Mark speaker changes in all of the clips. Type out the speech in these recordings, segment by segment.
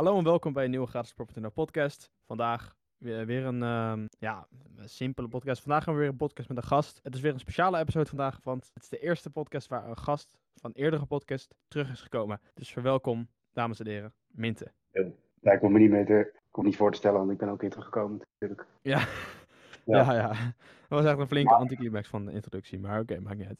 Speaker 1: Hallo en welkom bij een nieuwe gratis Property Now podcast. Vandaag weer, weer een ehm, ja, een simpele podcast. Vandaag gaan we weer een podcast met een gast. Het is weer een speciale episode vandaag, want het is de eerste podcast waar een gast van eerdere podcast terug is gekomen. Dus verwelkom, dames en heren, Minte.
Speaker 2: Ja, ik kom me niet mee te, ik kom niet voor te stellen, want ik ben ook weer teruggekomen natuurlijk.
Speaker 1: Ja,
Speaker 2: Ja.
Speaker 1: ja, ja. Dat was echt een flinke anticlimax van de introductie, maar oké, maakt niet uit.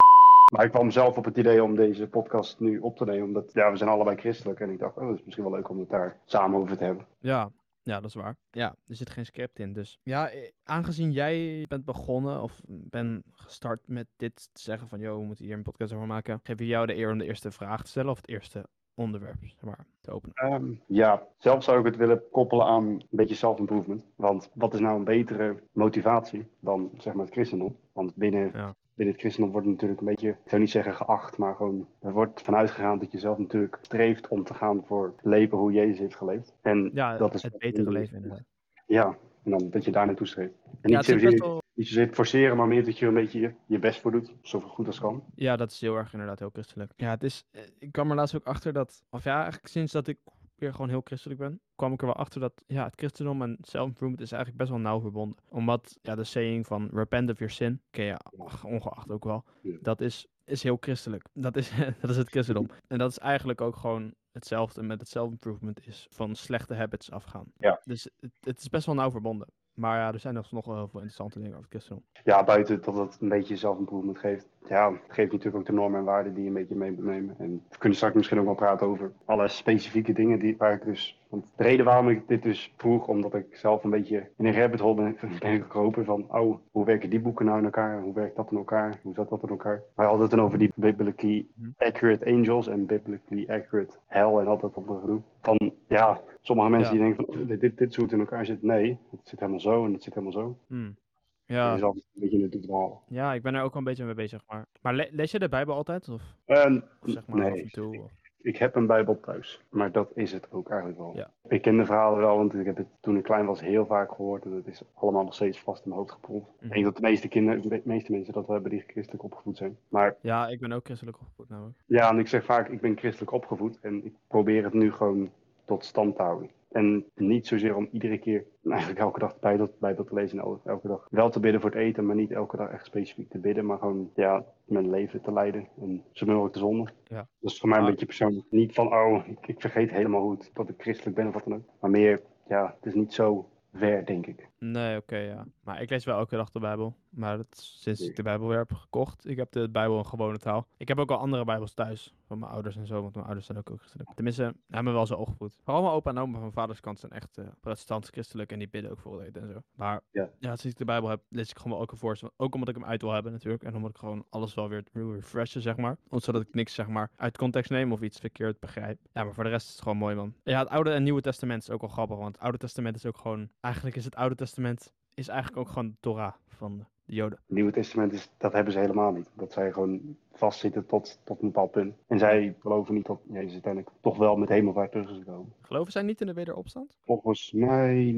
Speaker 2: Maar ik kwam zelf op het idee om deze podcast nu op te nemen, omdat ja, we zijn allebei christelijk. En ik dacht, oh, het is misschien wel leuk om het daar samen over te hebben.
Speaker 1: Ja, ja, dat is waar. Ja, er zit geen script in. Dus ja, eh, aangezien jij bent begonnen of ben gestart met dit te zeggen van, joh, we moeten hier een podcast over maken, geef ik jou de eer om de eerste vraag te stellen of het eerste onderwerp, zeg maar, te openen.
Speaker 2: Ehm, ja, zelf zou ik het willen koppelen aan een beetje self-improvement. Want wat is nou een betere motivatie dan zeg maar het christendom? Want binnen,
Speaker 1: Ja.
Speaker 2: Binnen het christendom wordt natuurlijk een beetje, ik zou niet zeggen geacht, maar gewoon er wordt vanuit gegaan dat je zelf natuurlijk streeft om te gaan voor leven hoe Jezus heeft geleefd. En
Speaker 1: Ja,
Speaker 2: dat is
Speaker 1: het betere leven inderdaad.
Speaker 2: Ja, en dan dat je daar naartoe streeft. En
Speaker 1: Ja,
Speaker 2: niet, zozeer,
Speaker 1: wel...
Speaker 2: niet forceren, maar meer dat je er een beetje je, je best voor doet. Zoveel goed als kan.
Speaker 1: Ja, dat is heel erg inderdaad heel christelijk. Ja, het is, eh, ik kwam er laatst ook achter dat, of ja, eigenlijk sinds dat ik weer gewoon heel christelijk ben, kwam ik er wel achter dat, ja, het christendom en self-improvement is eigenlijk best wel nauw verbonden. Omdat, ja, de saying van repent of your sin, ken je ach, ongeacht ook wel, dat is, is heel christelijk. Dat is, dat is het christendom. En dat is eigenlijk ook gewoon hetzelfde met het self-improvement is van slechte habits afgaan.
Speaker 2: Ja.
Speaker 1: Dus het, het is best wel nauw verbonden. Maar ja, er zijn nog nog wel heel veel interessante dingen over christendom.
Speaker 2: Ja, buiten dat het een beetje zelfimprovement geeft. Ja, het geeft natuurlijk ook de normen en waarden die je een beetje mee moet nemen. En we kunnen straks misschien ook wel praten over alle specifieke dingen die, waar ik dus... Want de reden waarom ik dit dus vroeg, omdat ik zelf een beetje in een rabbit hole ben, ben gekropen van... Oh, hoe werken die boeken nou in elkaar? Hoe werkt dat in elkaar? Hoe zat dat in elkaar? Maar het dan over die biblically
Speaker 1: Mhm.
Speaker 2: accurate angels en biblically accurate hell en al dat op een gedoe. Van, ja, sommige mensen
Speaker 1: Ja.
Speaker 2: die denken van, dit, dit, dit in elkaar zit. Nee, het zit helemaal zo en het zit helemaal zo.
Speaker 1: Hmm.
Speaker 2: Ja. Altijd een beetje in het verhaal.
Speaker 1: Ja, ik ben er ook wel een beetje mee bezig. Maar, maar le- lees je de Bijbel altijd? Of,
Speaker 2: En,
Speaker 1: of zeg maar af
Speaker 2: nee,
Speaker 1: en toe? Of?
Speaker 2: Ik heb een Bijbel thuis, maar dat is het ook eigenlijk wel.
Speaker 1: Ja.
Speaker 2: Ik ken de verhalen wel, want ik heb het toen ik klein was heel vaak gehoord. En het is allemaal nog steeds vast in mijn hoofd.
Speaker 1: Mhm.
Speaker 2: Ik denk dat de meeste, kinderen, de meeste mensen dat wel hebben die christelijk opgevoed zijn. Maar
Speaker 1: Ja, ik ben ook christelijk opgevoed namelijk.
Speaker 2: ja, en ik zeg vaak, ik ben christelijk opgevoed en ik probeer het nu gewoon tot stand te houden. En niet zozeer om iedere keer, eigenlijk elke dag bij dat, bij dat te lezen en elke, dag wel te bidden voor het eten, maar niet elke dag echt specifiek te bidden, maar gewoon ja, mijn leven te leiden en zo mogelijk te zonden.
Speaker 1: Ja.
Speaker 2: Dat is voor mij een
Speaker 1: Ah.
Speaker 2: beetje persoonlijk. Niet van, oh, ik, ik vergeet helemaal hoe het, dat ik christelijk ben of wat dan ook. Maar meer, ja, het is niet zo ver, denk ik.
Speaker 1: Nee, oké, ja. Maar ik lees wel elke dag de Bijbel. Maar dat sinds ik de Bijbel weer heb gekocht. Ik heb de Bijbel in gewone taal. Ik heb ook al andere Bijbels thuis. Van mijn ouders en zo. Want mijn ouders zijn ook, ook christelijk. Tenminste, hebben me wel zo opgevoed. Vooral mijn opa en oma van mijn vaders kant zijn echt eh protestants christelijk. En die bidden ook voor het eten en zo. Maar
Speaker 2: Ja.
Speaker 1: ja, sinds ik de Bijbel heb, lees ik gewoon wel elke voorst. Ook omdat ik hem uit wil hebben natuurlijk. En omdat ik gewoon alles wel weer refreshen, zeg maar. Zodat ik niks, zeg maar, uit context neem of iets verkeerd begrijp. Ja, maar voor de rest is het gewoon mooi, man. Ja, het Oude en Nieuwe Testament is ook wel grappig. Want het Oude Testament is ook gewoon... Eigenlijk is het Oude Testament is eigenlijk ook gewoon de Torah van de Joden.
Speaker 2: Het Nieuwe Testament, is, dat hebben ze helemaal niet. Dat zij gewoon vastzitten tot, tot een bepaald punt. En zij geloven niet dat Jezus uiteindelijk toch wel met hemelvaart terug is gekomen.
Speaker 1: Geloven zij niet in de wederopstand?
Speaker 2: Volgens mij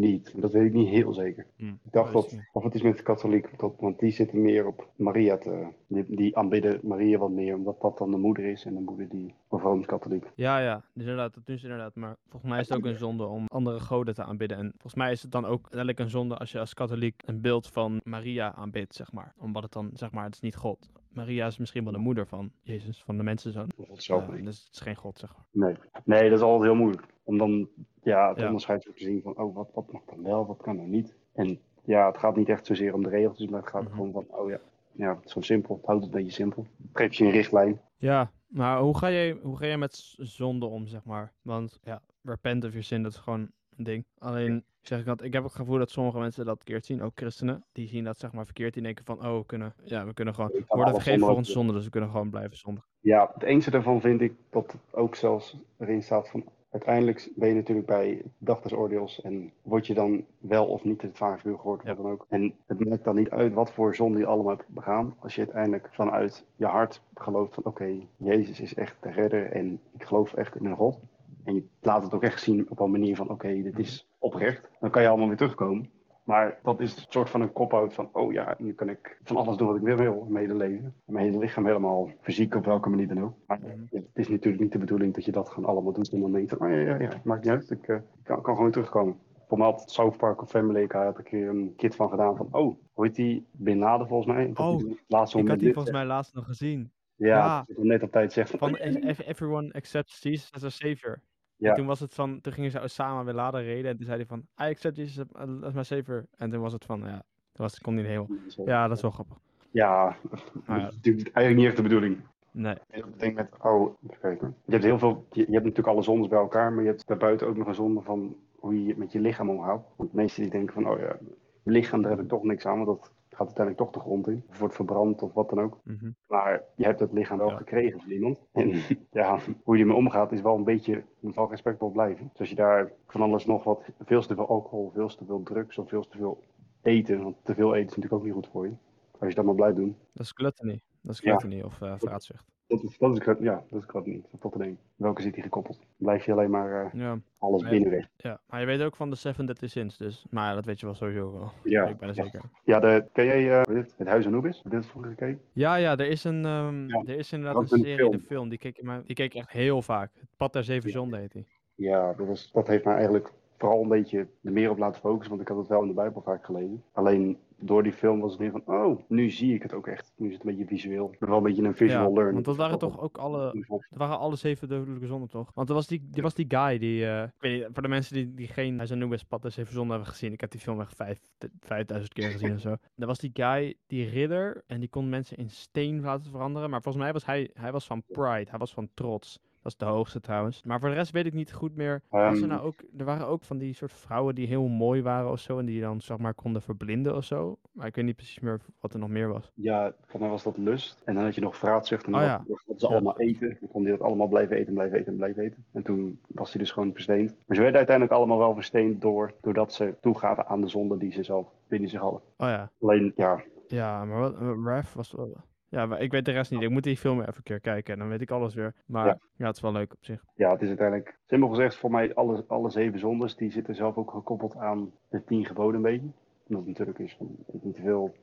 Speaker 2: niet. Dat weet ik niet heel zeker.
Speaker 1: Hm.
Speaker 2: Ik dacht
Speaker 1: dat is
Speaker 2: of het is met de katholiek, dat, want die zitten meer op Maria te, die, die aanbidden Maria wat meer, omdat dat dan de moeder is en de moeder die, of Rooms-katholiek.
Speaker 1: Ja, ja, dus inderdaad, dat doen ze inderdaad. Maar volgens mij is het ook een zonde om andere goden te aanbidden. En volgens mij is het dan ook uiteindelijk een zonde als je als katholiek een beeld van Maria aanbidt, zeg maar. Omdat het dan, zeg maar, het is niet God. Maria is misschien wel de moeder van Jezus, van de mensenzoon.
Speaker 2: Niet.
Speaker 1: dus het is geen God, zeg maar.
Speaker 2: Nee. nee, dat is altijd heel moeilijk. Om dan ja, het
Speaker 1: Ja.
Speaker 2: onderscheid te zien van, oh, wat, wat mag dan wel, wat kan er niet. En ja, het gaat niet echt zozeer om de regeltjes, maar het gaat
Speaker 1: Mhm.
Speaker 2: gewoon van, oh ja, ja, het is zo simpel. Het houdt het een beetje simpel. Het geeft je een richtlijn.
Speaker 1: Ja, maar hoe ga jij, hoe ga jij met zonde om, zeg maar? Want ja, repent of your sin, dat is gewoon een ding. Alleen, zeg ik dat, ik heb het gevoel dat sommige mensen dat verkeerd zien, ook christenen. Die zien dat zeg maar verkeerd, die denken van, oh, we kunnen, ja, we kunnen gewoon, we worden vergeven voor
Speaker 2: zonder-
Speaker 1: onze zonde, dus we kunnen gewoon blijven zondigen.
Speaker 2: Ja, het enige daarvan vind ik dat het ook zelfs erin staat van uiteindelijk ben je natuurlijk bij dag des oordeels en word je dan wel of niet het vaarvuur geworden, wat dan ook. En het maakt dan niet uit wat voor zonde je allemaal hebt begaan, als je uiteindelijk vanuit je hart gelooft van oké, Jezus is echt de redder en ik geloof echt in een God. En je laat het ook echt zien op een manier van oké, dit is oprecht. Dan kan je allemaal weer terugkomen. Maar dat is een soort van een kop-out van, oh ja, nu kan ik van alles doen wat ik weer wil in mijn hele leven. Mijn hele lichaam helemaal fysiek op welke manier dan ook. Maar
Speaker 1: Mhm.
Speaker 2: het is natuurlijk niet de bedoeling dat je dat gewoon allemaal doet en dan denkt, van, oh ja, ja, ja, maakt niet uit, ik eh, kan, kan gewoon terugkomen. Voor mij had South Park of Family, ik heb ik hier een kit van gedaan van, oh, hoe heet die? Bin Laden volgens mij. Dat
Speaker 1: Oh, Ik had die
Speaker 2: dit
Speaker 1: volgens mij laatst nog gezien. ja.
Speaker 2: Ja, net op tijd zegt van,
Speaker 1: Van
Speaker 2: oh,
Speaker 1: Everyone accepts Jesus as a savior.
Speaker 2: Ja.
Speaker 1: En toen was het van, toen gingen ze Osama weer laden reden en toen zei hij van, I accept Jesus as my savior. En toen was het van, ja, toen was, kon hij niet helemaal. Ja, dat is wel grappig.
Speaker 2: Ja, dat
Speaker 1: Maar
Speaker 2: is natuurlijk eigenlijk niet echt de bedoeling.
Speaker 1: Nee.
Speaker 2: Ik denk met, oh, even. Je hebt heel veel, je, je hebt natuurlijk alle zondes bij elkaar, maar je hebt daarbuiten ook nog een zonde van hoe je met je lichaam omgaat. Want de meesten die denken van, oh ja, lichaam, daar heb ik toch niks aan, want dat gaat uiteindelijk toch de grond in. Of wordt verbrand of wat dan ook.
Speaker 1: Mhm.
Speaker 2: Maar je hebt het lichaam wel
Speaker 1: Ja.
Speaker 2: gekregen van iemand. En ja, hoe je ermee omgaat is wel een beetje, je moet wel respectvol blijven. Dus als je daar van alles nog wat, veel te veel alcohol, veel te veel drugs of veel te veel eten, want te veel eten is natuurlijk ook niet goed voor je. Als je dat maar blijft doen.
Speaker 1: Dat is gluttony. Dat is
Speaker 2: Ja.
Speaker 1: gluttony of eh vraatzucht.
Speaker 2: Dat is, dat is, ja, dat is wat niet. Tot denken. Welke zit hier gekoppeld? Blijf je alleen maar eh,
Speaker 1: Ja.
Speaker 2: alles
Speaker 1: Nee.
Speaker 2: binnenweg.
Speaker 1: ja, maar je weet ook van de Seven Deadly Sins, dus, maar dat weet je wel sowieso wel.
Speaker 2: Ja,
Speaker 1: ik ben er zeker.
Speaker 2: Ja, de, ken jij eh, het, Huis Anubis? Heb je dit vroeger gekeken?
Speaker 1: Ja, ja, er is een, ehm,
Speaker 2: Ja,
Speaker 1: er is
Speaker 2: dat
Speaker 1: inderdaad een serie,
Speaker 2: film.
Speaker 1: de film, die keek, maar, die keek echt heel vaak. Het Pad der Zeven. Zonden heet die.
Speaker 2: Ja, dat, was, dat heeft mij eigenlijk vooral een beetje er meer op laten focussen, want ik had het wel in de Bijbel vaak gelezen. Alleen door die film was het meer van, oh, nu zie ik het ook echt. Nu is het een beetje visueel. Wel een beetje een visual
Speaker 1: Ja,
Speaker 2: learning.
Speaker 1: want dat waren toch ook alle, dat waren alle zeven dodelijke zonden, toch? Want er was die, er was die guy die, eh, ik weet niet, voor de mensen die, die geen Hij zijn Anubis Pad der Zeven Zonden hebben gezien, ik heb die film echt vijf, vijfduizend keer gezien of zo. Er was die guy, die ridder, en die kon mensen in steen laten veranderen, maar volgens mij was hij, hij was van pride, hij was van trots. Dat is de hoogste trouwens. Maar voor de rest weet ik niet goed meer. Was er,
Speaker 2: Ehm,
Speaker 1: nou ook, er waren ook van die soort vrouwen die heel mooi waren of zo. En die dan zeg maar konden verblinden of zo. Maar ik weet niet precies meer wat er nog meer was.
Speaker 2: Ja, voor mij was dat lust. En dan had je nog vraatzucht en dan
Speaker 1: Oh ja.
Speaker 2: ze
Speaker 1: Ja.
Speaker 2: allemaal eten. Dan kon hij dat allemaal blijven eten, blijven eten en blijven eten. En toen was hij dus gewoon versteend. Maar ze werden uiteindelijk allemaal wel versteend door, doordat ze toegaven aan de zonde die ze zelf binnen zich hadden.
Speaker 1: Oh ja.
Speaker 2: Alleen, ja,
Speaker 1: Ja, maar wat, uh, Raf was wel... Ja, maar ik weet de rest niet. Ik moet die film even een keer kijken en dan weet ik alles weer. Maar ja,
Speaker 2: Ja.
Speaker 1: het is wel leuk op zich.
Speaker 2: ja, het is uiteindelijk, simpel gezegd, voor mij alle, alle zeven zondes, die zitten zelf ook gekoppeld aan de tien geboden een beetje. Omdat het natuurlijk is niet te veel,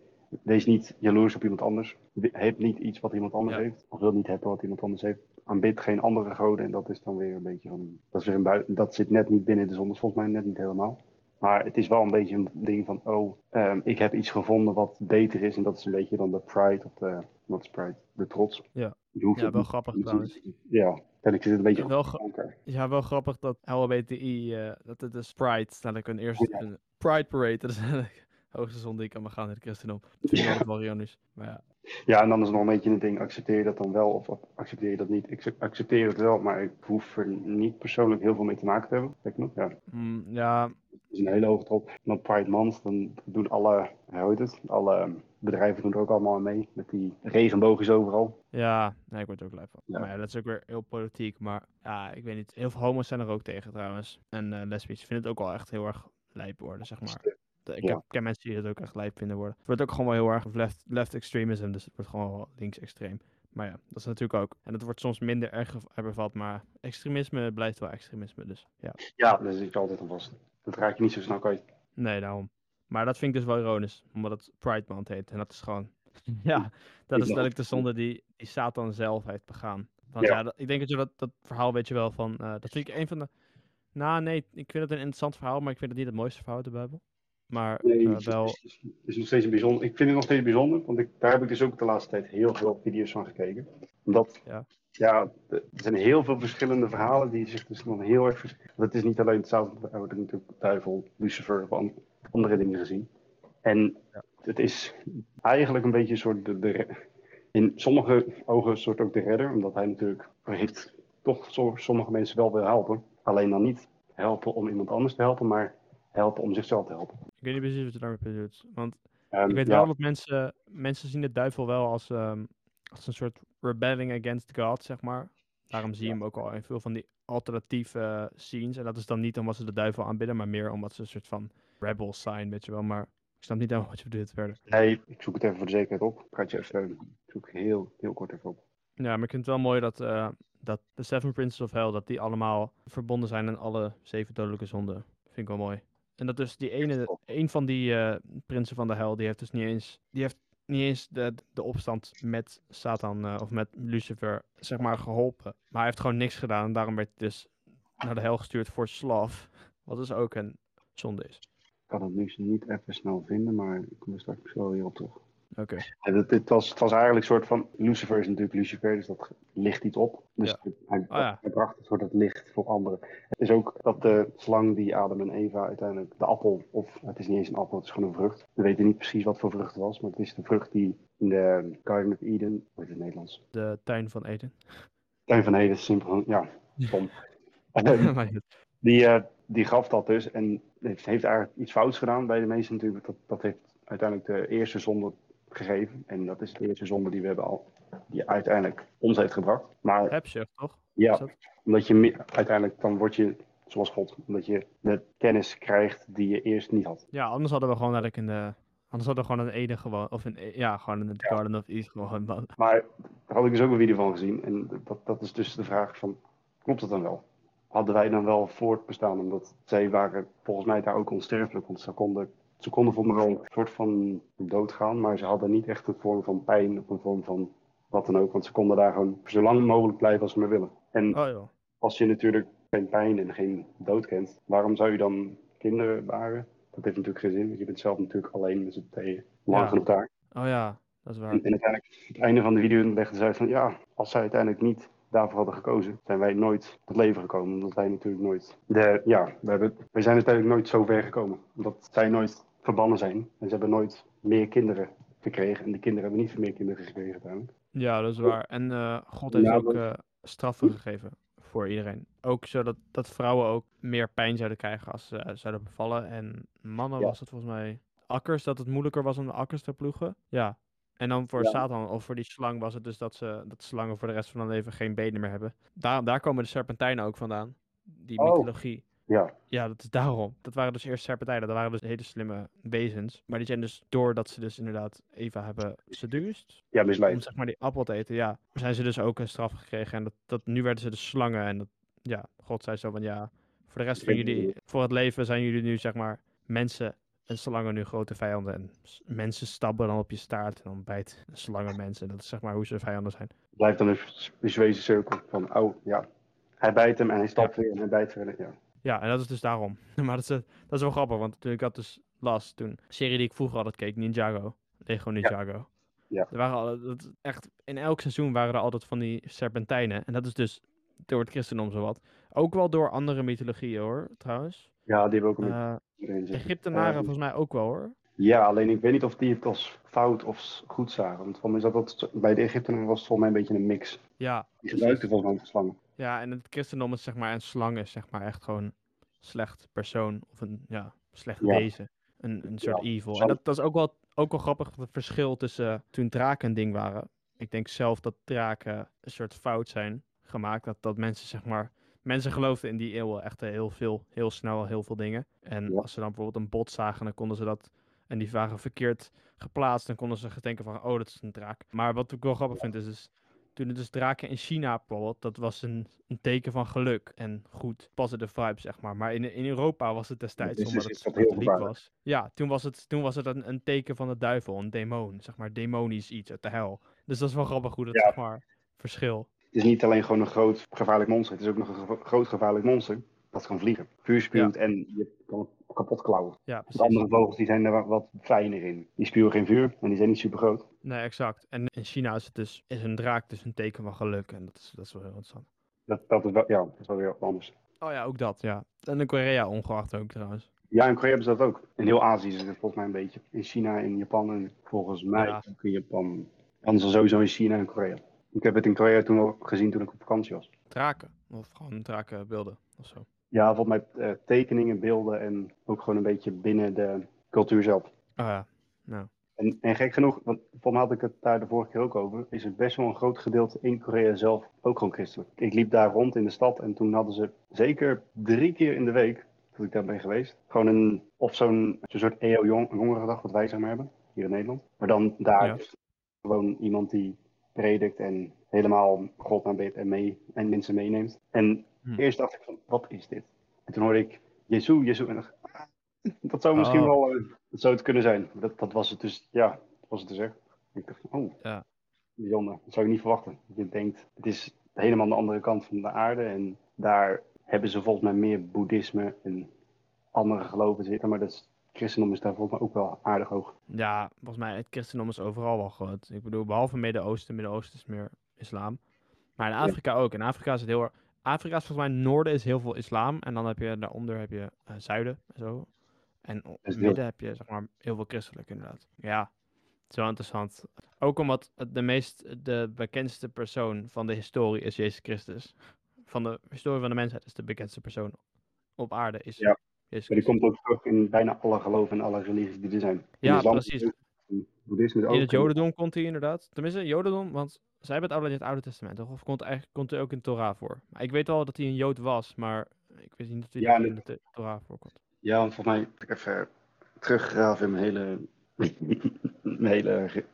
Speaker 2: wees niet jaloers op iemand anders. Heb niet iets wat iemand anders
Speaker 1: Ja.
Speaker 2: heeft. Of wil niet hebben wat iemand anders heeft. Aanbid geen andere goden. En dat is dan weer een beetje van, dat, is weer een bui- dat zit net niet binnen de zondes, volgens mij net niet helemaal. Maar het is wel een beetje een ding van, oh, ehm, ik heb iets gevonden wat beter is. En dat is een beetje dan de pride, of de, wat is pride? De trots.
Speaker 1: Ja. Ja,
Speaker 2: het
Speaker 1: wel
Speaker 2: niet-
Speaker 1: grappig trouwens.
Speaker 2: Ja, en ik zit het een beetje
Speaker 1: Wel gra-. Ja, wel grappig dat LHBTI, eh dat het is Pride, staat ik een eerste
Speaker 2: Ja.
Speaker 1: een Pride Parade. Dat is eigenlijk de hoogste zonde die ik kan begaan in het christendom. Dat vind ik
Speaker 2: Ja.
Speaker 1: wel ironisch. Maar ja,
Speaker 2: Ja, en dan is nog een beetje een ding, accepteer je dat dan wel of accepteer je dat niet? Ik ac- accepteer het wel, maar ik hoef er niet persoonlijk heel veel mee te maken te hebben. Kijk nog, ja,
Speaker 1: Mm, ja,
Speaker 2: is een hele hoge top. En dan Pride Month, dan doen alle, hoe heet het, alle bedrijven doen er ook allemaal mee. Met die regenboogjes overal.
Speaker 1: Ja, nee, ik word er ook blij van.
Speaker 2: Ja.
Speaker 1: Maar ja, dat is ook weer heel politiek. Maar ja, ik weet niet. Heel veel homo's zijn er ook tegen trouwens. En eh lesbisch. Ik vind het ook wel echt heel erg lijp worden, zeg maar. Ik heb, ik ken mensen die het ook echt lijp vinden worden. Het wordt ook gewoon wel heel erg left, left extremism. Dus het wordt gewoon wel links extreem. Maar ja, dat is natuurlijk ook. En het wordt soms minder erg bevat. Maar extremisme blijft wel extremisme. Dus ja,
Speaker 2: Ja, daar zit je altijd aan vast. Dat raak je niet zo snel kwijt.
Speaker 1: nee, daarom. Maar dat vind ik dus wel ironisch. Omdat het Pride Month heet. En dat is gewoon... ja, dat is letterlijk de zonde die, die Satan zelf heeft begaan. Want
Speaker 2: Ja.
Speaker 1: ja, dat- ik denk dat je dat, dat verhaal weet je wel van... eh, dat vind ik een van de... Nou, nee, ik vind het een interessant verhaal, maar ik vind het niet het mooiste verhaal uit de Bijbel. Maar
Speaker 2: Nee,
Speaker 1: eh, wel...
Speaker 2: het is, nog steeds een bijzonder. Ik vind het nog steeds bijzonder, want ik, daar heb ik dus ook de laatste tijd heel veel video's van gekeken. Omdat,
Speaker 1: Ja.
Speaker 2: er zijn heel veel verschillende verhalen die zich dus nog heel erg verschillen. Het is niet alleen hetzelfde, we hebben natuurlijk duivel, Lucifer of an- andere dingen gezien. En het is eigenlijk een beetje een soort, de, in sommige ogen een soort ook de redder, omdat hij natuurlijk heeft toch sommige mensen wel wil helpen. Alleen dan niet helpen om iemand anders te helpen, maar helpen om zichzelf te helpen.
Speaker 1: Ik weet niet precies wat je daarmee bedoelt. Want
Speaker 2: En,
Speaker 1: ik weet
Speaker 2: ja,
Speaker 1: wel dat mensen... Mensen zien de duivel wel als, ehm, als een soort rebelling against God, zeg maar. Daarom zie je hem ook al in veel van die alternatieve eh, scenes. En dat is dan niet omdat ze de duivel aanbidden, maar meer omdat ze een soort van rebels zijn, weet je wel. Maar ik snap niet helemaal wat je bedoelt verder.
Speaker 2: Nee, ik zoek het even voor de zekerheid op. Ik ga het je even. Ik zoek heel, heel kort even op.
Speaker 1: Ja, maar ik vind het wel mooi dat, eh, dat de Seven Princes of Hell, dat die allemaal verbonden zijn aan alle zeven dodelijke zonden. Vind ik wel mooi. En dat dus die ene, een van die eh, prinsen van de hel, die heeft dus niet eens, die heeft niet eens de, de opstand met Satan eh, of met Lucifer, zeg maar, geholpen. Maar hij heeft gewoon niks gedaan en daarom werd hij dus naar de hel gestuurd voor slaaf. Wat dus ook een zonde is.
Speaker 2: Ik kan het nu niet even snel vinden, maar ik kom er straks wel weer op terug.
Speaker 1: Oké.
Speaker 2: Ja, het, het was, het was eigenlijk een soort van. Lucifer is natuurlijk Lucifer, dus dat licht iets op. Dus
Speaker 1: Ja.
Speaker 2: het- hij,
Speaker 1: Oh ja.
Speaker 2: hij bracht een soort het licht voor anderen. Het is ook dat de slang die Adam en Eva uiteindelijk de appel, of het is niet eens een appel, het is gewoon een vrucht. We weten niet precies wat voor vrucht het was, maar het is de vrucht die in de Garden of Eden, hoe heet het in het Nederlands?
Speaker 1: De tuin van Eden.
Speaker 2: Tuin van Eden, simpel, ja, stom. Die, eh, die gaf dat dus en heeft, heeft eigenlijk iets fouts gedaan bij de meesten natuurlijk. Dat, dat heeft uiteindelijk de eerste zonde gegeven. En dat is de eerste zonde die we hebben al, die uiteindelijk ons heeft gebracht. Maar
Speaker 1: Hebzucht, toch?
Speaker 2: Ja,
Speaker 1: dat?
Speaker 2: omdat je uiteindelijk dan word je zoals God. Omdat je de kennis krijgt die je eerst niet had.
Speaker 1: Ja, anders hadden we gewoon eigenlijk in de... Anders hadden we gewoon in Eden gewoon... Of in, ja, gewoon in de Garden of Eden gewoon...
Speaker 2: Maar daar had ik dus ook een video van gezien. En dat, dat is dus de vraag van, klopt het dan wel? Hadden wij dan wel voortbestaan? Omdat zij waren volgens mij daar ook onsterfelijk. Want ze konden, ze konden voor me wel een soort van doodgaan. Maar ze hadden niet echt een vorm van pijn of een vorm van wat dan ook. Want ze konden daar gewoon zo lang mogelijk blijven als ze maar willen. En
Speaker 1: Oh
Speaker 2: als je natuurlijk geen pijn en geen dood kent, waarom zou je dan kinderen baren? Dat heeft natuurlijk geen zin. Want je bent zelf natuurlijk alleen met z'n tweeën. Lang
Speaker 1: Ja.
Speaker 2: genoeg daar.
Speaker 1: Oh ja, dat is waar.
Speaker 2: En, en uiteindelijk, het einde van de video legde zij van ja, als zij uiteindelijk niet daarvoor hadden gekozen, zijn wij nooit tot leven gekomen. Omdat wij natuurlijk nooit. De, ja, we, hebben, we zijn uiteindelijk nooit zo ver gekomen. Omdat zij nooit verbannen zijn. En ze hebben nooit meer kinderen gekregen. En de kinderen hebben niet veel meer kinderen gekregen uiteindelijk.
Speaker 1: Ja, dat is waar. En eh, God heeft
Speaker 2: Ja,
Speaker 1: ook eh, straffen gegeven voor iedereen. Ook zodat dat vrouwen ook meer pijn zouden krijgen als ze eh, zouden bevallen. En mannen
Speaker 2: Ja.
Speaker 1: was het volgens mij akkers, dat het moeilijker was om de akkers te ploegen. Ja. En dan voor
Speaker 2: Ja.
Speaker 1: Satan of voor die slang was het dus dat, ze, dat slangen voor de rest van hun leven geen benen meer hebben. Daar, daar komen de serpentijnen ook vandaan. Die
Speaker 2: Oh. Ja,
Speaker 1: Ja, dat is daarom. Dat waren dus eerst serpentijnen. Dat waren dus hele slimme wezens. Maar die zijn dus, doordat ze dus inderdaad Eva hebben seduced,
Speaker 2: ja
Speaker 1: om
Speaker 2: misleid.
Speaker 1: zeg maar die appel te eten, ja, zijn ze dus ook een straf gekregen. En dat, dat, nu werden ze dus slangen. En dat, ja, God zei zo van, ja, voor de rest van jullie, voor het leven zijn jullie nu, zeg maar, mensen en slangen nu grote vijanden. En mensen stappen dan op je staart en dan bijt slangen mensen. Dat is zeg maar hoe ze vijanden zijn.
Speaker 2: Blijft dan een visuele cirkel van oh ja, hij bijt hem en hij stapt weer en hij bijt verder. Ja.
Speaker 1: Ja, en dat is dus daarom. maar dat is, eh, dat is wel grappig, want toen ik had dus last, toen, serie die ik vroeger altijd keek, Ninjago, Lego Ninjago.
Speaker 2: Ja.
Speaker 1: Er waren al, dat, echt, in elk seizoen waren er altijd van die serpentijnen. En dat is dus door het christendom zowat. Ook wel door andere mythologieën hoor, trouwens.
Speaker 2: ja, die hebben ook een zitten.
Speaker 1: Egyptenaren
Speaker 2: Ehm,
Speaker 1: volgens mij ook wel hoor.
Speaker 2: Ja, alleen ik weet niet of die het als fout of goed zagen. Want voor mij is dat, dat bij de Egyptenaren was het volgens mij een beetje een mix.
Speaker 1: Ja,
Speaker 2: Die gebruikten volgens mij slangen.
Speaker 1: Ja, en het christendom is zeg maar, een slang is zeg maar echt gewoon een slecht persoon of een ja, slecht
Speaker 2: Ja.
Speaker 1: wezen. Een, een soort evil. En dat, dat is ook wel, ook wel grappig, het verschil tussen eh, toen draken een ding waren. Ik denk zelf dat draken een soort fout zijn gemaakt. Dat, dat mensen zeg maar, mensen geloofden in die eeuwen echt heel veel, heel snel heel veel dingen. En
Speaker 2: Ja.
Speaker 1: als ze dan bijvoorbeeld een bot zagen, dan konden ze dat, en die waren verkeerd geplaatst, dan konden ze denken van, oh dat is een draak. Maar wat ik wel grappig vind is, is toen het dus draken in China bijvoorbeeld, dat was een, een teken van geluk en goed, positive vibes zeg maar. Maar in, in Europa was het destijds,
Speaker 2: dus
Speaker 1: omdat het katholiek was. Ja, toen was het, toen was het een, een teken van de duivel, een demon, zeg maar, demonisch iets uit de hel. Dus dat is wel grappig hoe dat,
Speaker 2: Ja.
Speaker 1: zeg maar, verschil.
Speaker 2: Het is niet alleen gewoon een groot gevaarlijk monster. Het is ook nog een groot gevaarlijk monster dat kan vliegen. Vuur spuwt en je kan kapot klauwen.
Speaker 1: Ja,
Speaker 2: De andere vogels die zijn er wa- wat fijner in. Die spuwen geen vuur en die zijn niet super groot.
Speaker 1: Nee, exact. En in China is het dus, is een draak dus een teken van geluk en dat is, dat is wel heel interessant.
Speaker 2: Dat, dat, is wel, ja, dat is wel weer anders.
Speaker 1: Oh ja, ook dat, ja. En in Korea ongeacht ook trouwens.
Speaker 2: Ja, in Korea hebben ze dat ook. In heel Azië is het volgens mij een beetje. In China, in Japan en volgens mij
Speaker 1: Ja.
Speaker 2: ook in Japan. Anders dan sowieso in China en Korea. Ik heb het in Korea toen wel gezien toen ik op vakantie was.
Speaker 1: Draken. Of gewoon drakenbeelden of zo.
Speaker 2: Ja, volgens mij eh, tekeningen, beelden en ook gewoon een beetje binnen de cultuur zelf.
Speaker 1: Oh ja. Nou.
Speaker 2: En, en gek genoeg, want mij had ik het daar de vorige keer ook over, is het best wel een groot gedeelte in Korea zelf ook gewoon christelijk. Ik liep daar rond in de stad en toen hadden ze zeker drie keer in de week, dat ik daar ben geweest, gewoon een, of zo'n zo'n soort EO jong, jongerendag wat wij zeg maar hebben, hier in Nederland. Maar dan daar
Speaker 1: Ja.
Speaker 2: gewoon iemand die predikt en helemaal God aanbidt en, mee, en mensen meeneemt. En
Speaker 1: Hm.
Speaker 2: eerst dacht ik van, wat is dit? En toen hoorde ik Jezus, Jezus en ik dacht, ah, dat zou misschien
Speaker 1: Oh.
Speaker 2: wel, eh, zou het kunnen zijn. Dat, dat was het dus, ja, dat was het dus echt. Ik dacht, oh,
Speaker 1: Ja.
Speaker 2: bijzonder. Dat zou je niet verwachten. Je denkt, het is helemaal de andere kant van de aarde en daar hebben ze volgens mij meer boeddhisme en andere geloven zitten, maar dat is, christendom is daar volgens mij ook wel aardig hoog.
Speaker 1: Ja, volgens mij, het christendom is overal wel groot. Ik bedoel, behalve Midden-Oosten. Midden-Oosten is meer islam. Maar in
Speaker 2: Ja.
Speaker 1: Afrika ook. In Afrika is het heel erg... Afrika is volgens mij noorden is heel veel islam. En dan heb je daaronder heb je eh, zuiden en zo. En
Speaker 2: is heel-
Speaker 1: midden heb je zeg maar heel veel christelijk inderdaad. Ja, het is wel interessant. Ook omdat het de meest, de bekendste persoon van de historie is Jezus Christus. Van de historie van de mensheid is de bekendste persoon op aarde is
Speaker 2: Ja,
Speaker 1: Jezus
Speaker 2: Maar die komt ook terug in bijna alle geloven en alle religies die er zijn. In
Speaker 1: Ja,
Speaker 2: islam
Speaker 1: precies.
Speaker 2: in boeddhisme ook.
Speaker 1: In het Jodendom komt hij inderdaad. Tenminste, Jodendom, want zij hebben het alleen in het Oude Testament, toch? Of komt, eigenlijk, komt hij ook in Torah voor? Maar ik weet wel dat hij een Jood was, maar ik weet niet dat hij
Speaker 2: Ja,
Speaker 1: in de Torah voorkomt.
Speaker 2: Ja, want volgens mij, ik even teruggraven in mijn hele, mijn hele her-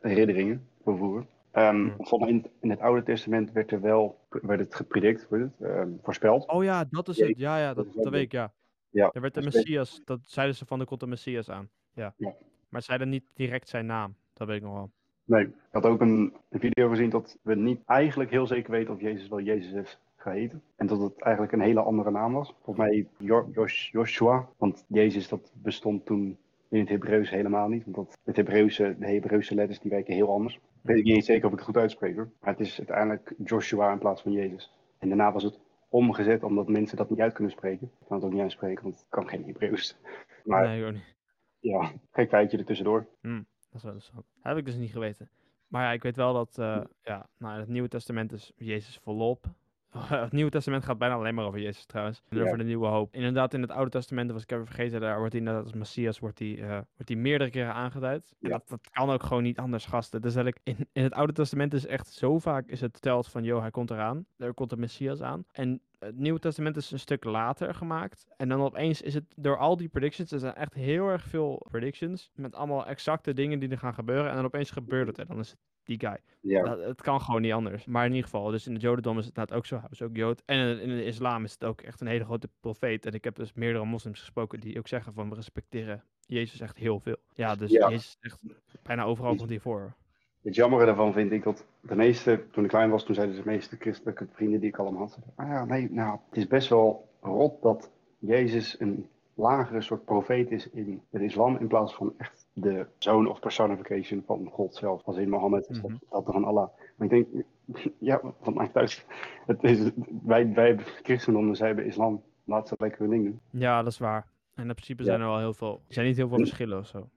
Speaker 2: herinneringen van vroeger. Ehm. Volgens mij in, in het Oude Testament werd er wel werd het gepredict, wordt het, ehm, voorspeld.
Speaker 1: Oh ja, dat is het. Ja, ja,
Speaker 2: dat
Speaker 1: dat,
Speaker 2: is
Speaker 1: weet ik, ja.
Speaker 2: Ja,
Speaker 1: Er werd de
Speaker 2: is-
Speaker 1: Messias, dat zeiden ze van, er komt een Messias aan. Ja.
Speaker 2: Ja.
Speaker 1: Maar zeiden niet direct zijn naam. Dat weet ik nog wel.
Speaker 2: Nee, ik had ook een, een video gezien dat we niet eigenlijk heel zeker weten of Jezus wel Jezus geheten. En dat het eigenlijk een hele andere naam was. Volgens mij Jo- Jos- Joshua, want Jezus dat bestond toen in het Hebreeuws helemaal niet. Want dat, het Hebreeuwse, de Hebreeuwse letters die werken heel anders. Weet ik niet zeker of ik het goed uitspreek hoor. Maar het is uiteindelijk Joshua in plaats van Jezus. En daarna was het omgezet omdat mensen dat niet uit kunnen spreken. Ik kan het ook niet uitspreken, want ik kan geen Hebreeuws. Maar
Speaker 1: Nee, ook niet.
Speaker 2: ja, gek feitje er tussendoor.
Speaker 1: Dat is wel interessant. Dat heb ik dus niet geweten. Maar ja, ik weet wel dat, eh, ja, nou, in het Nieuwe Testament is Jezus volop. Het Nieuwe Testament gaat bijna alleen maar over Jezus trouwens. En
Speaker 2: Ja.
Speaker 1: over de nieuwe hoop. Inderdaad, in het Oude Testament, was ik even vergeten, daar wordt hij inderdaad als Messias wordt hij, eh, wordt hij meerdere keren aangeduid.
Speaker 2: Ja.
Speaker 1: dat, dat kan ook gewoon niet anders, gasten. Dus eigenlijk in, in het Oude Testament is echt zo vaak is het verteld van, joh, hij komt eraan. Er komt de Messias aan. En het Nieuwe Testament is een stuk later gemaakt. En dan opeens is het door al die predictions, er zijn echt heel erg veel predictions. Met allemaal exacte dingen die er gaan gebeuren. En dan opeens gebeurt het. En dan is het die guy.
Speaker 2: Ja,
Speaker 1: Dat, het kan gewoon niet anders. Maar in ieder geval, dus in het Jodendom is het inderdaad ook zo. Hij was ook Jood. En in, de islam is het ook echt een hele grote profeet. En ik heb dus meerdere moslims gesproken die ook zeggen van we respecteren Jezus echt heel veel. Ja, dus
Speaker 2: Ja.
Speaker 1: Jezus is echt bijna overal komt hij voor.
Speaker 2: Het jammere daarvan vind ik dat de meeste, toen ik klein was, toen zeiden de meeste christelijke vrienden die ik allemaal had, ah ja, nee, nou, het is best wel rot dat Jezus een lagere soort profeet is in het islam, in plaats van echt de zoon of personification van God zelf, als in Mohammed is dat,
Speaker 1: Mhm.
Speaker 2: dat van Allah. Maar ik denk, ja, wat maakt het? Het is, wij, wij hebben christendom, dus zij hebben islam. Laat ze lekker hun ding doen.
Speaker 1: Ja, dat is waar. En in principe
Speaker 2: Ja.
Speaker 1: zijn er wel heel veel, er zijn niet heel veel
Speaker 2: En-
Speaker 1: verschillen of zo.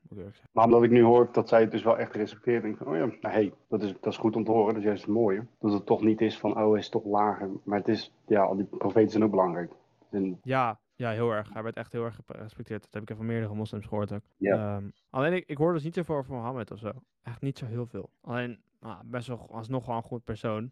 Speaker 2: Maar omdat ik nu hoor dat zij het dus wel echt respecteert, denk ik van, oh ja, nou, hey, dat is, dat is goed om te horen. Dat is juist het mooie. Dat het toch niet is van, oh, hij is toch lager. Maar het is, ja, al die profeten zijn ook belangrijk. En,
Speaker 1: Ja, ja, heel erg. Hij werd echt heel erg gerespecteerd. Dat heb ik van meerdere moslims gehoord ook.
Speaker 2: Ja.
Speaker 1: Ehm, alleen ik, ik hoor dus niet zoveel over Mohammed of zo. Echt niet zo heel veel. Alleen, nou, best wel alsnog wel een goed persoon.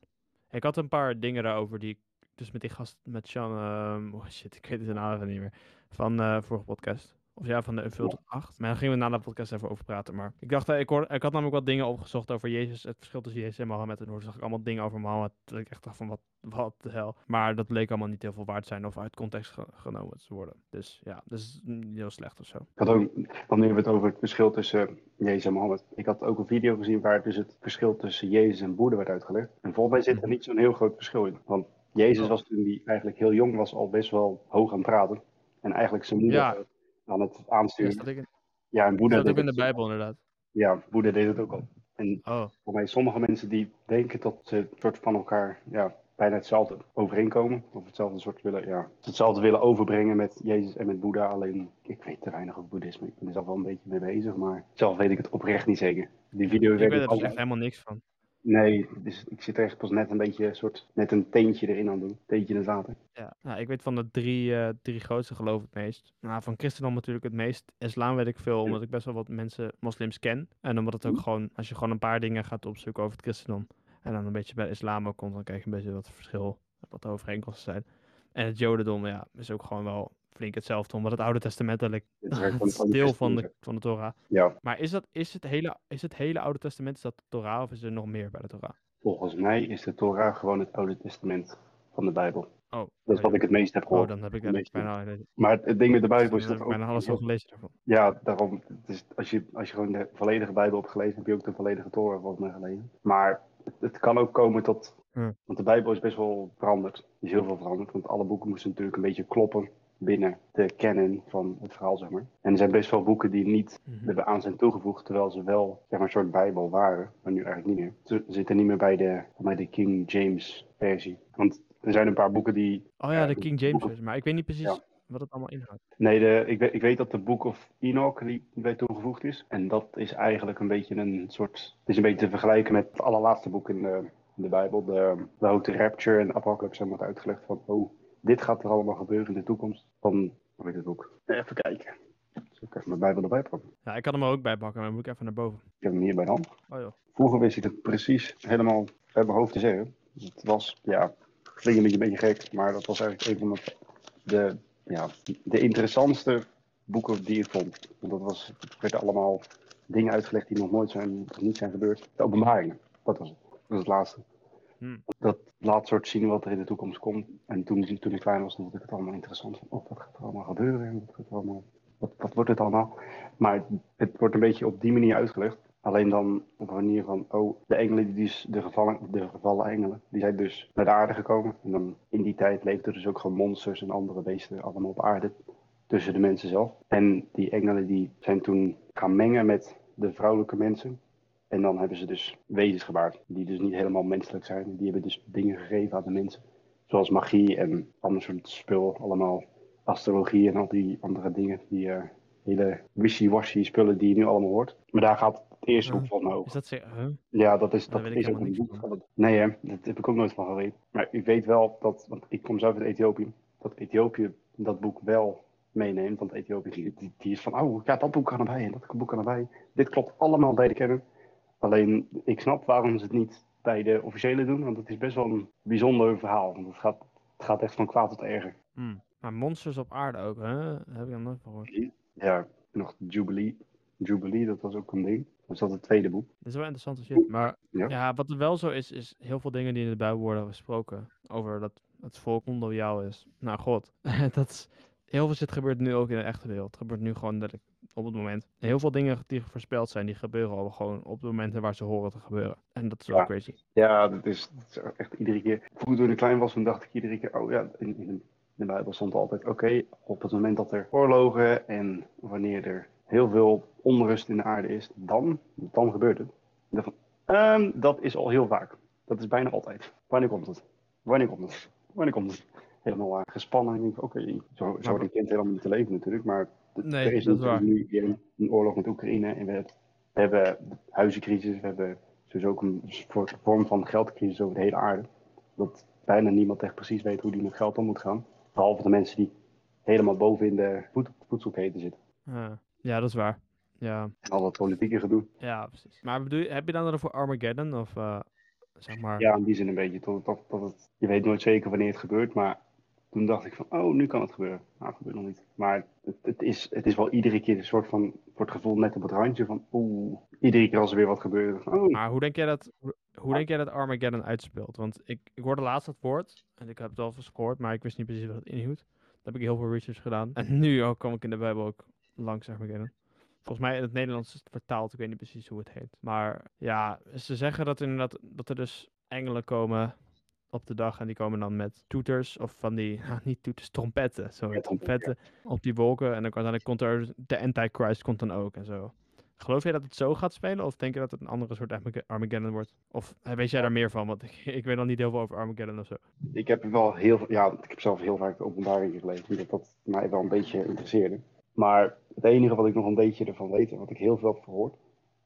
Speaker 1: Ik had een paar dingen daarover die ik dus met die gast, met Sean, ehm, oh shit, ik weet zijn naam niet meer, van eh vorige podcast. Of ja, van de Unfiltered 8. Maar daar gingen we na de podcast even over praten. Maar ik dacht, eh, ik, hoor, ik had namelijk wat dingen opgezocht over Jezus. Het verschil tussen Jezus en Mohammed. En toen zag ik allemaal dingen over Mohammed. Dat ik echt dacht van, wat, wat de hel. Maar dat leek allemaal niet heel veel waard zijn of uit context ge- genomen te worden. Dus ja, dat is niet heel slecht of zo.
Speaker 2: ik had ook, want nu hebben we het over het verschil tussen Jezus en Mohammed. Ik had ook een video gezien waar dus het verschil tussen Jezus en Boeddha werd uitgelegd. En volgens mij zit er
Speaker 1: Mhm.
Speaker 2: niet zo'n heel groot verschil in. Want Jezus was toen hij eigenlijk heel jong was al best wel hoog aan het praten. En eigenlijk zijn moeder
Speaker 1: Ja.
Speaker 2: Aan het aansturen.
Speaker 1: dat in,
Speaker 2: Ja, en Boeddha
Speaker 1: staat ook in de Bijbel inderdaad.
Speaker 2: Ja, Boeddha deed het ook al. En
Speaker 1: Oh,
Speaker 2: voor mij sommige mensen die denken dat ze soort van elkaar ja, bijna hetzelfde overeenkomen. Of hetzelfde soort willen, ja, hetzelfde willen overbrengen met Jezus en met Boeddha. Alleen, ik weet te weinig over boeddhisme. Ik ben er zelf wel een beetje mee bezig, maar zelf weet ik het oprecht niet zeker. Die video
Speaker 1: ik weet er dus echt helemaal niks van.
Speaker 2: Nee, dus ik zit er echt pas net een beetje, soort, net een teentje erin aan doen. Teentje in het water.
Speaker 1: Ja, nou, ik weet van de drie, eh, drie grootste geloof het meest. Nou, van christendom natuurlijk het meest. Islam weet ik veel, omdat ik best wel wat mensen, moslims ken. En omdat het ook gewoon, als je gewoon een paar dingen gaat opzoeken over het christendom. En dan een beetje bij islam ook komt, dan krijg je een beetje wat verschil, wat de overeenkomsten zijn. En het jodendom, ja, is ook gewoon wel flink hetzelfde, omdat het Oude Testament eigenlijk het deel van de, van de Torah.
Speaker 2: Ja,
Speaker 1: Maar is, dat, is, het hele, is het hele Oude Testament, is dat de Torah of is er nog meer bij de Torah?
Speaker 2: volgens mij is de Torah gewoon het Oude Testament. van de Bijbel.
Speaker 1: Oh,
Speaker 2: Dat is
Speaker 1: oh,
Speaker 2: wat
Speaker 1: ja.
Speaker 2: ik het meest heb
Speaker 1: Oh,
Speaker 2: gehoord.
Speaker 1: dan heb ik
Speaker 2: meeste.
Speaker 1: bijna, dan
Speaker 2: Maar het, het ding met de Bijbel is dat
Speaker 1: ik bijna alles al gelezen daarvan.
Speaker 2: Ja, daarom. Het is, als, je, als je gewoon de volledige Bijbel hebt gelezen, heb je ook de volledige Torah volgens mij gelezen. Maar het, het kan ook komen tot. Want de Bijbel is best wel veranderd. Er is heel veel veranderd. Want alle boeken moesten natuurlijk een beetje kloppen binnen de canon van het verhaal, zeg maar. En er zijn best wel boeken die niet er aan zijn toegevoegd, terwijl ze wel zeg maar, een soort Bijbel waren, maar nu eigenlijk niet meer. Ze zitten niet meer bij de, bij de King James versie. Want er zijn een paar boeken die
Speaker 1: Oh ja, de
Speaker 2: de
Speaker 1: King James versie, maar ik weet niet precies
Speaker 2: Ja.
Speaker 1: wat het allemaal inhoudt.
Speaker 2: Nee, de, ik, weet, ik weet dat de Book of Enoch die bij toegevoegd is. En dat is eigenlijk een beetje een soort. Het is een beetje te vergelijken met het allerlaatste boek in de, in de Bijbel. De, de Rapture en Apocalypse zijn wordt uitgelegd van. Oh, dit gaat er allemaal gebeuren in de toekomst. Van. Hoe heet het boek? Even kijken. Zal ik even mijn Bijbel erbij pakken?
Speaker 1: Ja, ik kan hem er ook bij pakken, maar dan moet ik even naar boven.
Speaker 2: Ik heb hem hier bij de hand.
Speaker 1: Oh joh.
Speaker 2: Vroeger wist ik het precies helemaal uit mijn hoofd te zeggen. Het was, ja, klinkt een beetje, een beetje gek, maar dat was eigenlijk een van de, de, ja, de interessantste boeken die ik vond. Want dat was, het werden allemaal dingen uitgelegd die nog nooit zijn, niet zijn gebeurd. De openbaringen, dat was het. Dat was het laatste.
Speaker 1: Hmm.
Speaker 2: Dat laat soort zien wat er in de toekomst komt. En toen, toen ik klein was, vond ik het allemaal interessant. Van, oh, wat gaat er allemaal gebeuren? En Wat, allemaal, wat, wat wordt het allemaal? Maar het wordt een beetje op die manier uitgelegd. Alleen dan op een manier van, oh, de engelen, die dus, de, gevallen, de gevallen engelen, die zijn dus naar de aarde gekomen. En dan in die tijd leefden dus ook gewoon monsters en andere beesten allemaal op aarde tussen de mensen zelf. En die engelen die zijn toen gaan mengen met de vrouwelijke mensen. En dan hebben ze dus wezens gebaard, die dus niet helemaal menselijk zijn. Die hebben dus dingen gegeven aan de mensen. Zoals magie en ander soort spul, allemaal astrologie en al die andere dingen. Die eh, hele wishy-washy spullen die je nu allemaal hoort. Maar daar gaat het eerste boek van over.
Speaker 1: Is dat ze... Huh?
Speaker 2: Ja, dat is, dat is ook een boek
Speaker 1: van.
Speaker 2: Nee, hè, dat heb ik ook nooit van geweten. Maar ik weet wel dat, want ik kom zelf uit Ethiopië, dat Ethiopië dat boek wel meeneemt. Want Ethiopië die, die, die is van, oh ja, dat boek kan erbij en dat boek kan erbij. Dit klopt allemaal bij de kennen. Alleen, ik snap waarom ze het niet bij de officiële doen, want het is best wel een bijzonder verhaal. Want het gaat, het gaat echt van kwaad tot erger.
Speaker 1: Hmm. Maar monsters op aarde ook, hè? Heb ik nog nooit gehoord.
Speaker 2: Ja, nog Jubilee. Jubilee, dat was ook een ding. Dat is dat het tweede boek.
Speaker 1: Dit is wel interessante shit. Maar
Speaker 2: Ja.
Speaker 1: ja. wat er wel zo is, is heel veel dingen die in de Bijbel worden gesproken. Over dat het volk onloyaal is. Nou, god. dat is, heel veel shit gebeurt nu ook in de echte wereld. Het gebeurt nu gewoon letterlijk op het moment. En heel veel dingen die voorspeld zijn, die gebeuren al gewoon op de momenten waar ze horen te gebeuren. En dat is wel
Speaker 2: Ja.
Speaker 1: crazy.
Speaker 2: Ja, dat is, dat is echt iedere keer. Vroeger toen ik klein was, toen dacht ik iedere keer, oh ja, in, in, de, Bijbel stond altijd, oké, op het moment dat er oorlogen en wanneer er heel veel onrust in de aarde is, dan, dan gebeurt het. Van, ehm, dat is al heel vaak. Dat is bijna altijd. Wanneer komt het? Wanneer komt het? Wanneer komt het? Helemaal eh, gespannen. Oké, zo, zo wordt een kind helemaal niet te leven natuurlijk, maar
Speaker 1: Nee,
Speaker 2: er is
Speaker 1: dat is
Speaker 2: natuurlijk nu een, een oorlog met Oekraïne en we, we hebben huizencrisis, we hebben dus ook een soort vorm van geldcrisis over de hele aarde. Dat bijna niemand echt precies weet hoe die met geld om moet gaan. Behalve de mensen die helemaal boven in de voed- voedselketen zitten.
Speaker 1: Ja. ja, dat is waar. Ja,
Speaker 2: En al dat politieke gedoe.
Speaker 1: ja precies. Maar bedoel, heb je dan dan voor Armageddon? Of eh, zeg maar...
Speaker 2: Ja, in die zin een beetje. Tot, tot, tot het, je weet nooit zeker wanneer het gebeurt, maar toen dacht ik van, oh, nu kan het gebeuren. Nou, het gebeurt nog niet. Maar het, het, is, het is wel iedere keer een soort van, voor het gevoel net op het randje van, oeh, iedere keer als er weer wat gebeurt. Oh,
Speaker 1: Maar hoe denk jij dat, hoe, denk jij dat Armageddon uitspeelt? Want ik, ik hoorde laatst dat woord, en ik heb het al eens gehoord, maar ik wist niet precies wat het inhield. Daar heb ik heel veel research gedaan. En nu kwam ik in de Bijbel ook langs Armageddon. Volgens mij in het Nederlands is het vertaald, ik weet niet precies hoe het heet. Maar ja, ze zeggen dat inderdaad dat er dus engelen komen op de dag en die komen dan met toeters of van die, nou, niet toeters, trompetten, sorry,
Speaker 2: Ja, trompetten,
Speaker 1: op die wolken. En dan uiteindelijk komt er, de Antichrist komt dan ook en zo. Geloof jij dat het zo gaat spelen? Of denk je dat het een andere soort Armage- Armageddon wordt? Of eh, weet jij daar meer van? Want ik, ik weet nog niet heel veel over Armageddon of zo.
Speaker 2: ik heb wel heel veel- ja, ik heb zelf heel vaak de openbaringen gelezen, omdat dat mij wel een beetje interesseerde. Maar het enige wat ik nog een beetje ervan weet, en wat ik heel veel heb gehoord,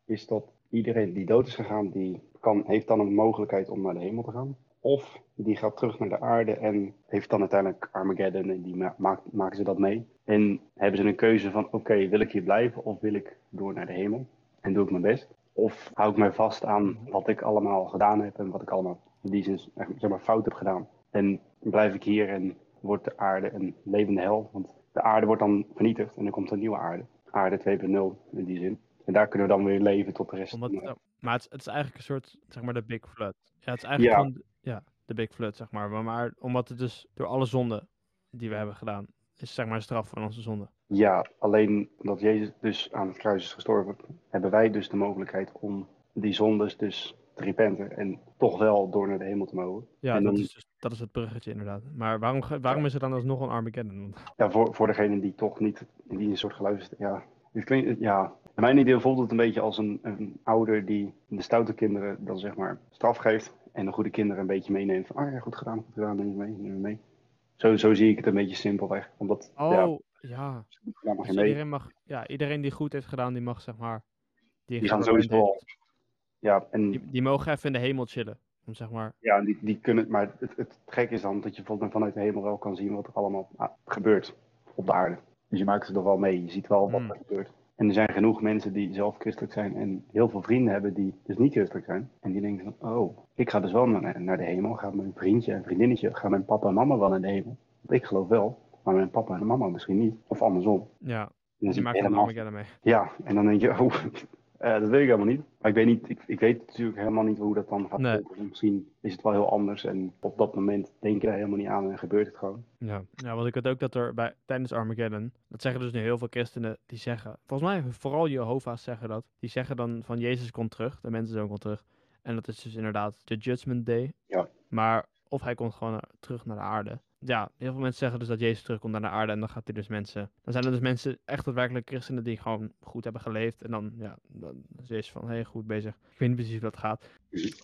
Speaker 2: is dat iedereen die dood is gegaan, die kan, heeft dan een mogelijkheid om naar de hemel te gaan. Of die gaat terug naar de aarde en heeft dan uiteindelijk Armageddon en die ma- maken ze dat mee. En hebben ze een keuze van, oké, wil ik hier blijven of wil ik door naar de hemel? En doe ik mijn best. Of hou ik mij vast aan wat ik allemaal gedaan heb en wat ik allemaal in die zin echt, zeg maar, fout heb gedaan. En blijf ik hier en wordt de aarde een levende hel. Want de aarde wordt dan vernietigd en er komt een nieuwe aarde. Aarde 2.0 in die zin. En daar kunnen we dan weer leven tot de rest.
Speaker 1: Omdat, maar het, is- het is eigenlijk een soort, zeg maar, de Big Flood. Ja, het is eigenlijk
Speaker 2: Ja.
Speaker 1: gewoon, ja, de Big Flood, zeg maar. Maar, maar omdat het dus door alle zonden die we hebben gedaan, is zeg maar een straf van onze zonde.
Speaker 2: Ja, alleen dat Jezus dus aan het kruis is gestorven, hebben wij dus de mogelijkheid om die zondes dus te repenten en toch wel door naar de hemel te mogen.
Speaker 1: Ja,
Speaker 2: En
Speaker 1: dat,
Speaker 2: dan-
Speaker 1: is dus, dat is het bruggetje inderdaad. Maar waarom, waarom is er dan alsnog een Armageddon?
Speaker 2: Ja, voor, voor degene die toch niet die een soort geluisterd, ja. Het klinkt, ja, in mijn idee voelt het een beetje als een, een ouder die de stoute kinderen dan zeg maar straf geeft en de goede kinderen een beetje meeneemt van, ah ja, goed gedaan, goed gedaan, neem je mee, neem je mee. Zo, zo zie ik het een beetje simpelweg, omdat, ja,
Speaker 1: Oh, ja.
Speaker 2: mag
Speaker 1: Dus iedereen, mag, ja, iedereen die goed heeft gedaan, die mag zeg maar... Die,
Speaker 2: Die gaan sowieso al, ja, en
Speaker 1: Die, die mogen even in de hemel chillen. Om zeg maar...
Speaker 2: Ja, die, die kunnen, maar het, het gek is dan dat je bijvoorbeeld vanuit de hemel wel kan zien wat er allemaal ah, gebeurt op de aarde. Dus je maakt het er wel mee, je ziet wel wat
Speaker 1: Hmm.
Speaker 2: er gebeurt. En er zijn genoeg mensen die zelf christelijk zijn en heel veel vrienden hebben die dus niet christelijk zijn. En die denken van, oh, ik ga dus wel naar, naar de hemel. Gaat mijn vriendje en vriendinnetje, gaan mijn papa en mama wel naar de hemel? Want ik geloof wel, maar mijn papa en mama misschien niet. Of andersom.
Speaker 1: Ja,
Speaker 2: En dan
Speaker 1: die maken er Armageddon mee.
Speaker 2: ja, en dan denk je, oh, eh, dat weet ik helemaal niet. Maar ik weet, niet, ik, ik weet natuurlijk helemaal niet hoe dat dan gaat
Speaker 1: Nee.
Speaker 2: Misschien is het wel heel anders en op dat moment denk je daar helemaal niet aan en gebeurt het gewoon.
Speaker 1: Ja. ja, want ik weet ook dat er bij, tijdens Armageddon, dat zeggen dus nu heel veel christenen, die zeggen, volgens mij vooral Jehovah's zeggen dat, die zeggen dan van Jezus komt terug, de mensenzoon komt terug. En dat is dus inderdaad de Judgment Day.
Speaker 2: Ja.
Speaker 1: Maar of hij komt gewoon naar- terug naar de aarde. Ja, heel veel mensen zeggen dus dat Jezus terugkomt naar de aarde en dan gaat hij dus mensen, dan zijn er dus mensen, echt daadwerkelijk christenen die gewoon goed hebben geleefd. En dan, ja, dan is Jezus van, hé, hey, goed bezig. Ik weet niet precies hoe dat gaat.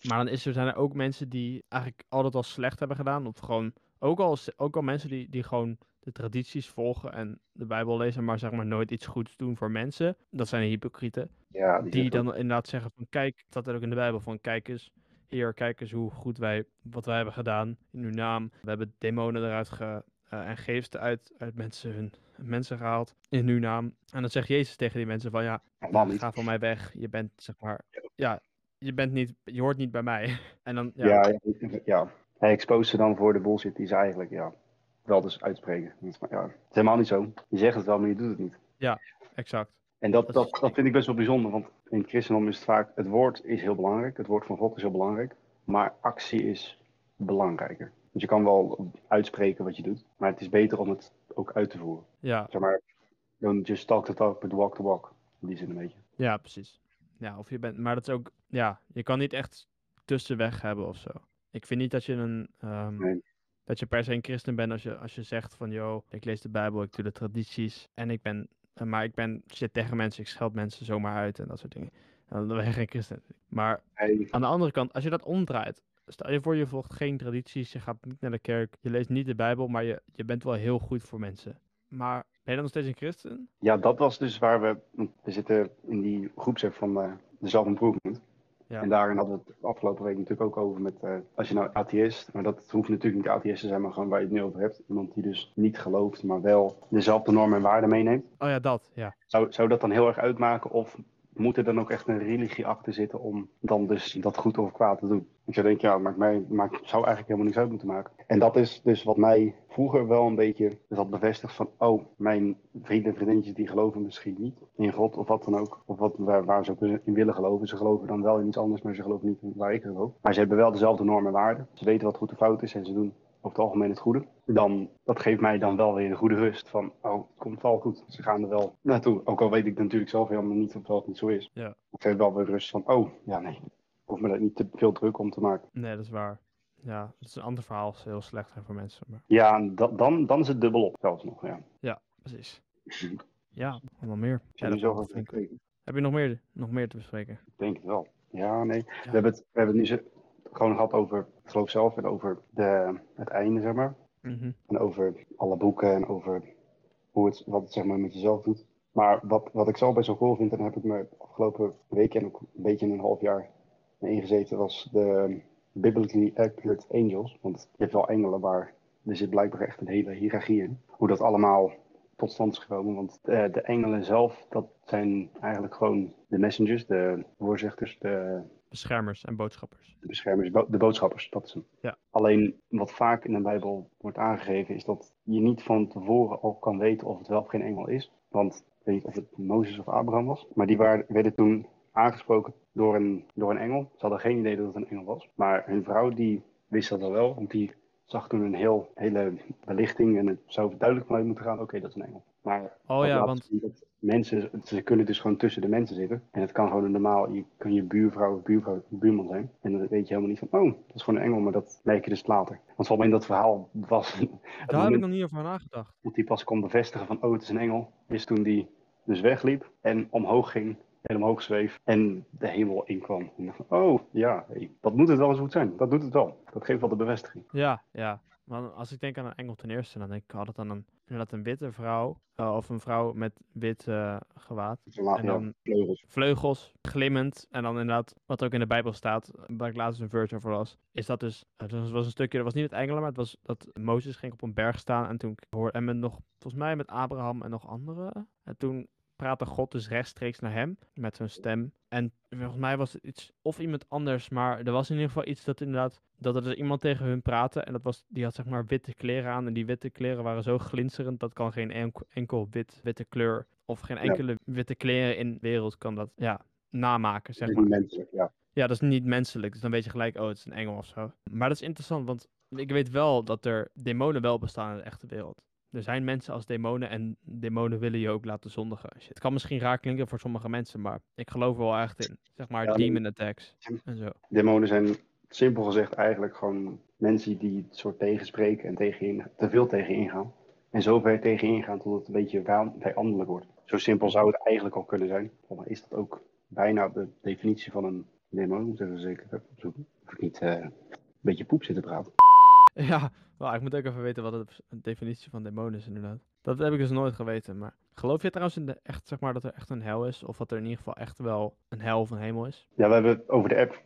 Speaker 1: Maar dan is er, zijn er ook mensen die eigenlijk altijd al slecht hebben gedaan. Of gewoon, ook al, ook al mensen die, die gewoon de tradities volgen en de Bijbel lezen, maar zeg maar nooit iets goeds doen voor mensen. Dat zijn de hypocrieten.
Speaker 2: Ja,
Speaker 1: Die dan inderdaad zeggen van, kijk, dat er ook in de Bijbel van, kijk eens, hier, kijk eens hoe goed wij, wat wij hebben gedaan in uw naam. We hebben demonen eruit ge, eh, en geesten uit, uit mensen, hun, mensen gehaald in uw naam. En dan zegt Jezus tegen die mensen van, ja,
Speaker 2: niet.
Speaker 1: ga van mij weg. Je bent, zeg maar, ja, je bent niet, je hoort niet bij mij. En dan, ja,
Speaker 2: Ja, ja, ja. Hij expose ze dan voor de bullshit die ze eigenlijk ja, wel dus uitspreken. Maar, ja, het is helemaal niet zo. Je zegt het wel, maar je doet het niet.
Speaker 1: exact.
Speaker 2: En dat,
Speaker 1: Dat
Speaker 2: dat,
Speaker 1: is-
Speaker 2: dat vind ik best wel bijzonder, want in het christendom is het vaak, het woord is heel belangrijk, het woord van God is heel belangrijk, maar actie is belangrijker. Dus je kan wel uitspreken wat je doet, maar het is beter om het ook uit te voeren.
Speaker 1: Ja,
Speaker 2: Zeg maar, don't just talk the talk, but walk the walk. In die zin een beetje.
Speaker 1: ja, precies. Ja, of je bent, maar dat is ook, ja, je kan niet echt tussenweg hebben of zo. Ik vind niet dat je een, ehm,
Speaker 2: Nee.
Speaker 1: dat je per se een christen bent als je, als je zegt van, yo, ik lees de Bijbel, ik doe de tradities en ik ben, maar ik ben, zit tegen mensen, ik scheld mensen zomaar uit en dat soort dingen. Dan ben je geen christen. Maar Aan de andere kant, als je dat omdraait, stel je voor je volgt geen tradities, je gaat niet naar de kerk, je leest niet de Bijbel, maar je, je bent wel heel goed voor mensen. Maar ben je dan nog steeds een christen?
Speaker 2: ja, dat was dus waar we, we zitten in die groepsapp van eh, de self-improvement.
Speaker 1: Ja.
Speaker 2: En daarin hadden we het afgelopen week natuurlijk ook over met, eh, als je nou atheïst, maar dat hoeft natuurlijk niet atheïst te zijn, maar gewoon waar je het nu over hebt. Iemand die dus niet gelooft, maar wel dezelfde normen en waarden meeneemt.
Speaker 1: Oh ja, dat, ja.
Speaker 2: Zou, zou dat dan heel erg uitmaken of moet er dan ook echt een religie achter zitten om dan dus dat goed of kwaad te doen? Ik zou denken, ja, maakt mij, maakt, zou eigenlijk helemaal niks uit moeten maken. En dat is dus wat mij vroeger wel een beetje dat bevestigt van, oh, mijn vrienden en vriendinnetjes die geloven misschien niet in God of wat dan ook. Of wat, waar, waar ze in willen geloven. Ze geloven dan wel in iets anders, maar ze geloven niet waar ik geloof. Maar ze hebben wel dezelfde normen en waarden. Ze weten wat goed en fout is en ze doen over het algemeen het goede. Dan, dat geeft mij dan wel weer de goede rust van, oh, het komt wel goed. Ze gaan er wel naartoe. Ook al weet ik natuurlijk zelf helemaal niet of dat niet zo is.
Speaker 1: Ja.
Speaker 2: Ik geef wel weer rust van, oh, ja nee, ik hoef me daar niet te veel druk om te maken.
Speaker 1: Nee, dat is waar. Ja, dat is een ander verhaal, als ze heel slecht zijn voor mensen. Maar
Speaker 2: Ja, en dan, dan is het dubbel op zelfs nog, ja.
Speaker 1: precies. Ja, allemaal meer. Ja,
Speaker 2: heb
Speaker 1: dat je nog meer, nog meer te bespreken?
Speaker 2: Ik denk het wel. Ja, nee. We, hebben het, we hebben het nu zo- gewoon gehad over het geloof zelf en over de, het einde, zeg maar.
Speaker 1: Mhm.
Speaker 2: En over alle boeken en over hoe het, wat het zeg maar met jezelf doet. Maar wat, wat ik zelf best wel cool vind, en daar heb ik me afgelopen week en ook een beetje een half jaar mee ingezeten, was de biblically accurate angels. Want je hebt wel engelen, maar er zit blijkbaar echt een hele hiërarchie in. Hoe dat allemaal tot stand is gekomen. Want de, de engelen zelf, dat zijn eigenlijk gewoon de messengers, de voorzichters, de
Speaker 1: Beschermers en boodschappers.
Speaker 2: de beschermers, bo- de boodschappers, dat is hem.
Speaker 1: Ja.
Speaker 2: Alleen wat vaak in de Bijbel wordt aangegeven is dat je niet van tevoren al kan weten of het wel of geen engel is. Want ik weet niet of het Mozes of Abraham was, maar die waren, werden toen aangesproken door een, door een engel. Ze hadden geen idee dat het een engel was. Maar hun vrouw die wist dat al wel, want die zag toen een heel, hele belichting en het zou duidelijk vanuit moeten gaan, oké, dat is een engel. Maar
Speaker 1: Oh ja, want
Speaker 2: dat mensen, ze kunnen dus gewoon tussen de mensen zitten. En het kan gewoon normaal, je kan je buurvrouw of buurvrouw, buurman zijn. En dan weet je helemaal niet van, oh, dat is gewoon een engel, maar dat merk je dus later. Want mij in dat verhaal was
Speaker 1: daar heb ik nog niet over nagedacht.
Speaker 2: dat hij pas kon bevestigen van, oh, het is een engel, is toen die dus wegliep en omhoog ging en omhoog zweef en de hemel inkwam. En dacht van, oh, ja, hey, dat moet het wel eens goed zijn. Dat doet het wel. Dat geeft wel de bevestiging.
Speaker 1: Ja, ja. Maar als ik denk aan een engel ten eerste, dan denk ik altijd aan een, inderdaad een witte vrouw. eh, of een vrouw met wit eh, gewaad. En
Speaker 2: ja,
Speaker 1: dan-
Speaker 2: vleugels.
Speaker 1: Vleugels, glimmend. En dan inderdaad, wat ook in de Bijbel staat, waar ik laatst een verse over las. Is dat dus, het was, was een stukje, dat was niet het engelen, maar het was dat Mozes ging op een berg staan. En toen hoorde, en met nog, volgens mij met Abraham en nog anderen. En toen praatte God dus rechtstreeks naar hem met zijn stem. En volgens mij was het iets, of iemand anders, maar er was in ieder geval iets dat inderdaad, dat er dus iemand tegen hun praatte. En dat was, die had zeg maar witte kleren aan. En die witte kleren waren zo glinsterend, dat kan geen enkel, enkel wit, witte kleur, of geen
Speaker 2: Ja.
Speaker 1: enkele witte kleren in de wereld kan dat, ja, namaken, zeg maar.
Speaker 2: menselijk, ja.
Speaker 1: Ja, dat is niet menselijk. Dus dan weet je gelijk, oh, het is een engel of zo. Maar dat is interessant, want ik weet wel dat er demonen wel bestaan in de echte wereld. Er zijn mensen als demonen en demonen willen je ook laten zondigen. Het kan misschien raar klinken voor sommige mensen, maar ik geloof er wel echt in. Zeg maar
Speaker 2: Ja,
Speaker 1: demon attacks en zo.
Speaker 2: Demonen zijn simpel gezegd eigenlijk gewoon mensen die het soort tegenspreken en tegen je in- te veel tegen ingaan. En zo ver tegen ingaan tot het een beetje waan- vijandelijk wordt. Zo simpel zou het eigenlijk al kunnen zijn. Maar is dat ook bijna de definitie van een demon? Moet ik even zeker even opzoeken. Of ik niet eh, een beetje poep zit te praten.
Speaker 1: Ja, wel, ik moet ook even weten wat de de definitie van demon is inderdaad. Dat heb ik dus nooit geweten, maar geloof je trouwens in de echt, zeg maar, dat er echt een hel is? Of dat er in ieder geval echt wel een hel of een hemel is?
Speaker 2: Ja, we hebben het over de app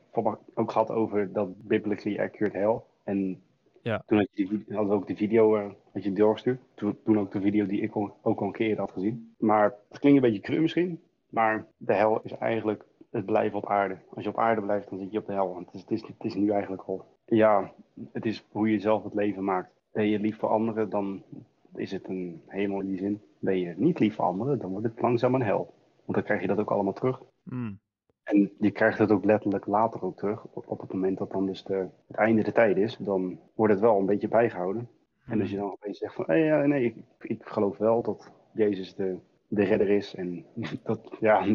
Speaker 2: ook gehad over dat biblically accurate hell. En
Speaker 1: Ja.
Speaker 2: toen had je die, ook de video had je doorgestuurd. Toen, toen ook de video die ik ook al een keer had gezien. Maar het klinkt een beetje cru misschien. Maar de hel is eigenlijk het blijven op aarde. Als je op aarde blijft, dan zit je op de hel. Want het is, het is, het is nu eigenlijk al... Ja, het is hoe je zelf het leven maakt. Ben je lief voor anderen, dan is het een hemel in die zin. Ben je niet lief voor anderen, dan wordt het langzaam een hel. Want dan krijg je dat ook allemaal terug.
Speaker 1: Hmm.
Speaker 2: En je krijgt het ook letterlijk later ook terug. Op, het moment dat dan dus de, het einde de tijd is, dan wordt het wel een beetje bijgehouden. En als je dan opeens zegt van, hey, ja, nee, ik, ik geloof wel dat Jezus de, de redder is. En dat, ja,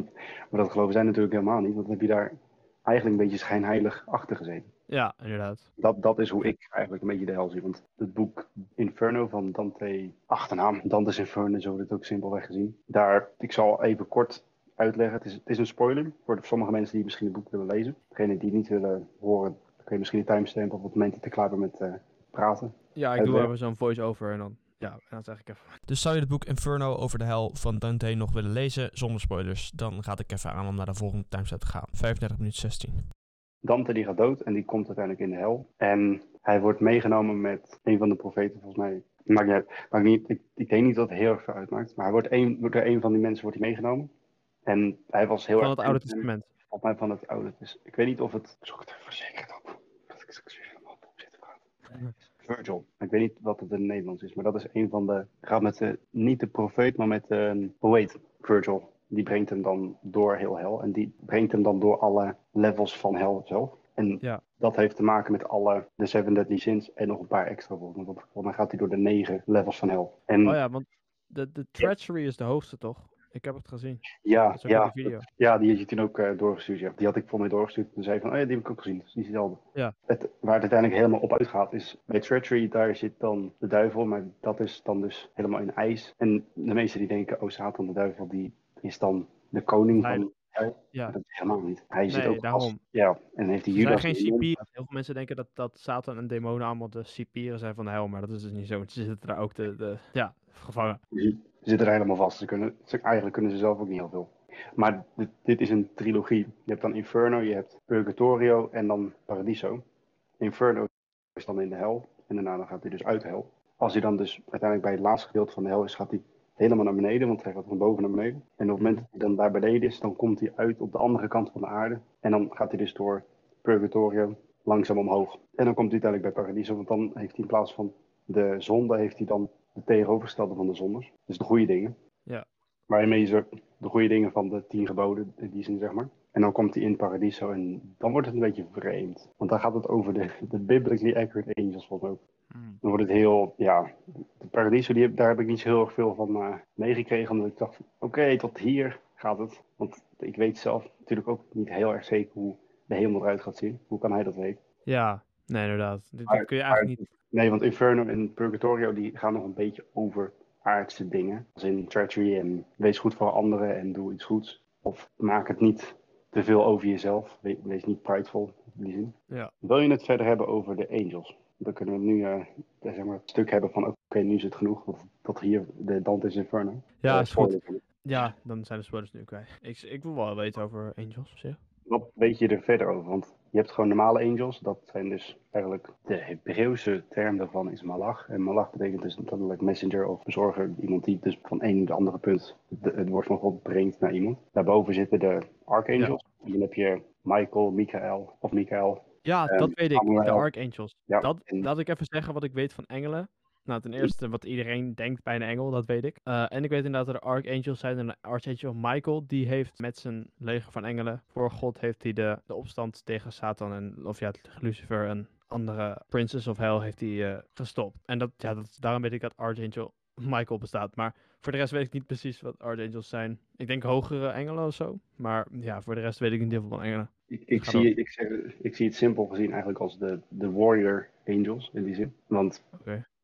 Speaker 2: maar dat geloven zij natuurlijk helemaal niet. Want dan heb je daar eigenlijk een beetje schijnheilig achter gezeten.
Speaker 1: Ja, inderdaad.
Speaker 2: Dat, dat is hoe ik eigenlijk een beetje de hel zie. Want het boek Inferno van Dante, achternaam, Dante's Inferno, zo wordt het ook simpelweg gezien. Daar, ik zal even kort uitleggen. Het is, het is een spoiler voor de- sommige mensen die misschien het boek willen lezen. Degene die het niet willen horen, dan kun je misschien een timestamp op het moment dat ik klaar ben met eh, praten.
Speaker 1: Ja, ik doe even zo'n voice-over en dan, ja, en dan zeg ik even.
Speaker 3: Dus zou je het boek Inferno over de hel van Dante nog willen lezen zonder spoilers, dan ga ik even aan om naar de volgende timestamp te gaan. 35 minuten 16.
Speaker 2: Dante die gaat dood en die komt uiteindelijk in de hel. En hij wordt meegenomen met een van de profeten, volgens mij. Maakt niet. Maakt niet, ik, ik denk niet dat het heel erg veel uitmaakt. Maar hij wordt een, door een van die mensen wordt hij meegenomen. En hij was heel
Speaker 1: Van
Speaker 2: erg...
Speaker 1: het Oude Testament.
Speaker 2: Volgens mij van het Oude Testament. Ik weet niet of het... Zoek het even verzekerd op. Dat ik ik weer op zit te praten. Virgil. Ik weet niet wat het in het Nederlands is, maar dat is een van de... Gaat met de, niet de profeet, maar met de... Hoe heet Virgil. Die brengt hem dan door heel hel. En die brengt hem dan door alle levels van hel zelf. En
Speaker 1: Ja.
Speaker 2: dat heeft te maken met alle de Seven Deadly Sins en nog een paar extra. Want volgens mij gaat hij door de negen levels van hel. En
Speaker 1: Oh ja, want de, de treachery is de hoogste, toch? Ik heb het gezien.
Speaker 2: ja, ja,
Speaker 1: video.
Speaker 2: Ja, die had je toen ook eh, doorgestuurd. Ja. Die had ik voor mij doorgestuurd. En zei van, oh ja, die heb ik ook gezien. Dat is niet hetzelfde.
Speaker 1: Ja.
Speaker 2: Het, waar het uiteindelijk helemaal op uitgaat is, bij Treachery, daar zit dan de duivel. Maar dat is dan dus helemaal in ijs. En de meesten die denken, oh Satan, de duivel, die is dan de koning
Speaker 1: Nee.
Speaker 2: van hel.
Speaker 1: Ja.
Speaker 2: Dat is helemaal niet. Hij zit
Speaker 1: Nee,
Speaker 2: ook
Speaker 1: daarom.
Speaker 2: als... Ja, en heeft die
Speaker 1: Er zijn
Speaker 2: Judas...
Speaker 1: geen cipieren. Heel veel mensen denken dat, dat Satan en demonen allemaal de cipieren zijn van de hel, maar dat is dus niet zo. want Ze zitten daar ook de, de ja, gevangen.
Speaker 2: Ze zitten er helemaal vast. Ze kunnen, ze, eigenlijk kunnen ze zelf ook niet heel veel. Maar dit, dit is een trilogie. Je hebt dan Inferno, je hebt Purgatorio en dan Paradiso. Inferno is dan in de hel. En daarna dan gaat hij dus uit de hel. Als hij dan dus uiteindelijk bij het laatste gedeelte van de hel is, gaat hij helemaal naar beneden. Want hij gaat van boven naar beneden. En op het moment dat hij dan daar beneden is, dan komt hij uit op de andere kant van de aarde. En dan gaat hij dus door Purgatorio langzaam omhoog. En dan komt hij uiteindelijk bij Paradiso. Want dan heeft hij in plaats van de zonde, heeft hij dan de tegenovergestelde van de zondes. Dus de goede dingen.
Speaker 1: Ja.
Speaker 2: Waarmee ze de goede dingen van de tien geboden, in die zin zeg maar. En dan komt hij in Paradiso en dan wordt het een beetje vreemd. Want dan gaat het over de, de biblically accurate angels volgens mij ook.
Speaker 1: Hmm.
Speaker 2: Dan wordt het heel, ja, de Paradiso, die, heb- daar heb ik niet zo heel erg veel van eh, meegekregen. Omdat ik dacht, van, oké, tot hier gaat het. Want ik weet zelf natuurlijk ook niet heel erg zeker hoe de hemel eruit gaat zien. Hoe kan hij dat weten?
Speaker 1: Ja, nee, inderdaad. Dit, kun je eigenlijk niet...
Speaker 2: Nee, want Inferno en Purgatorio die gaan nog een beetje over aardse dingen. Als in treachery en wees goed voor anderen en doe iets goeds. Of maak het niet te veel over jezelf. We- Wees niet prideful in die zin.
Speaker 1: Ja.
Speaker 2: Wil je het verder hebben over de angels? Dan kunnen we nu eh, zeg maar, het stuk hebben van oké, nu is het genoeg. Want tot hier de Dante's Inferno.
Speaker 1: Ja,
Speaker 2: Eh,
Speaker 1: is goed. Ja, dan zijn de spoilers nu kwijt. Ik, ik wil wel weten over Angels op zich.
Speaker 2: Wat weet je er verder over? Want je hebt gewoon normale angels. Dat zijn dus eigenlijk de Hebreeuwse term daarvan is malach. En malach betekent dus letterlijk messenger of bezorger. Iemand die dus van een naar de andere punt de- het woord van God brengt naar iemand. Daarboven zitten de archangels. En dan heb je Michael, Michael of Michael.
Speaker 1: Ja,
Speaker 2: Ehm,
Speaker 1: dat weet ik. De. Archangels.
Speaker 2: Ja,
Speaker 1: Dat,
Speaker 2: en-
Speaker 1: laat ik even zeggen wat ik weet van engelen. Nou, ten eerste wat iedereen denkt bij een engel, dat weet ik. Eh, en ik weet inderdaad dat er archangels zijn. En de archangel Michael, die heeft met zijn leger van engelen, voor God heeft hij de, de opstand tegen Satan en, of ja, Lucifer en andere Princess of Hell heeft hij eh, gestopt. En dat, ja, dat, daarom weet ik dat archangel Michael bestaat. Maar voor de rest weet ik niet precies wat archangels zijn. Ik denk hogere engelen of zo. Maar ja, voor de rest weet ik niet heel veel van engelen.
Speaker 2: Ik, ik, zie, ik, zeg, ik zie het simpel gezien eigenlijk als de, de warrior angels in die zin. Want.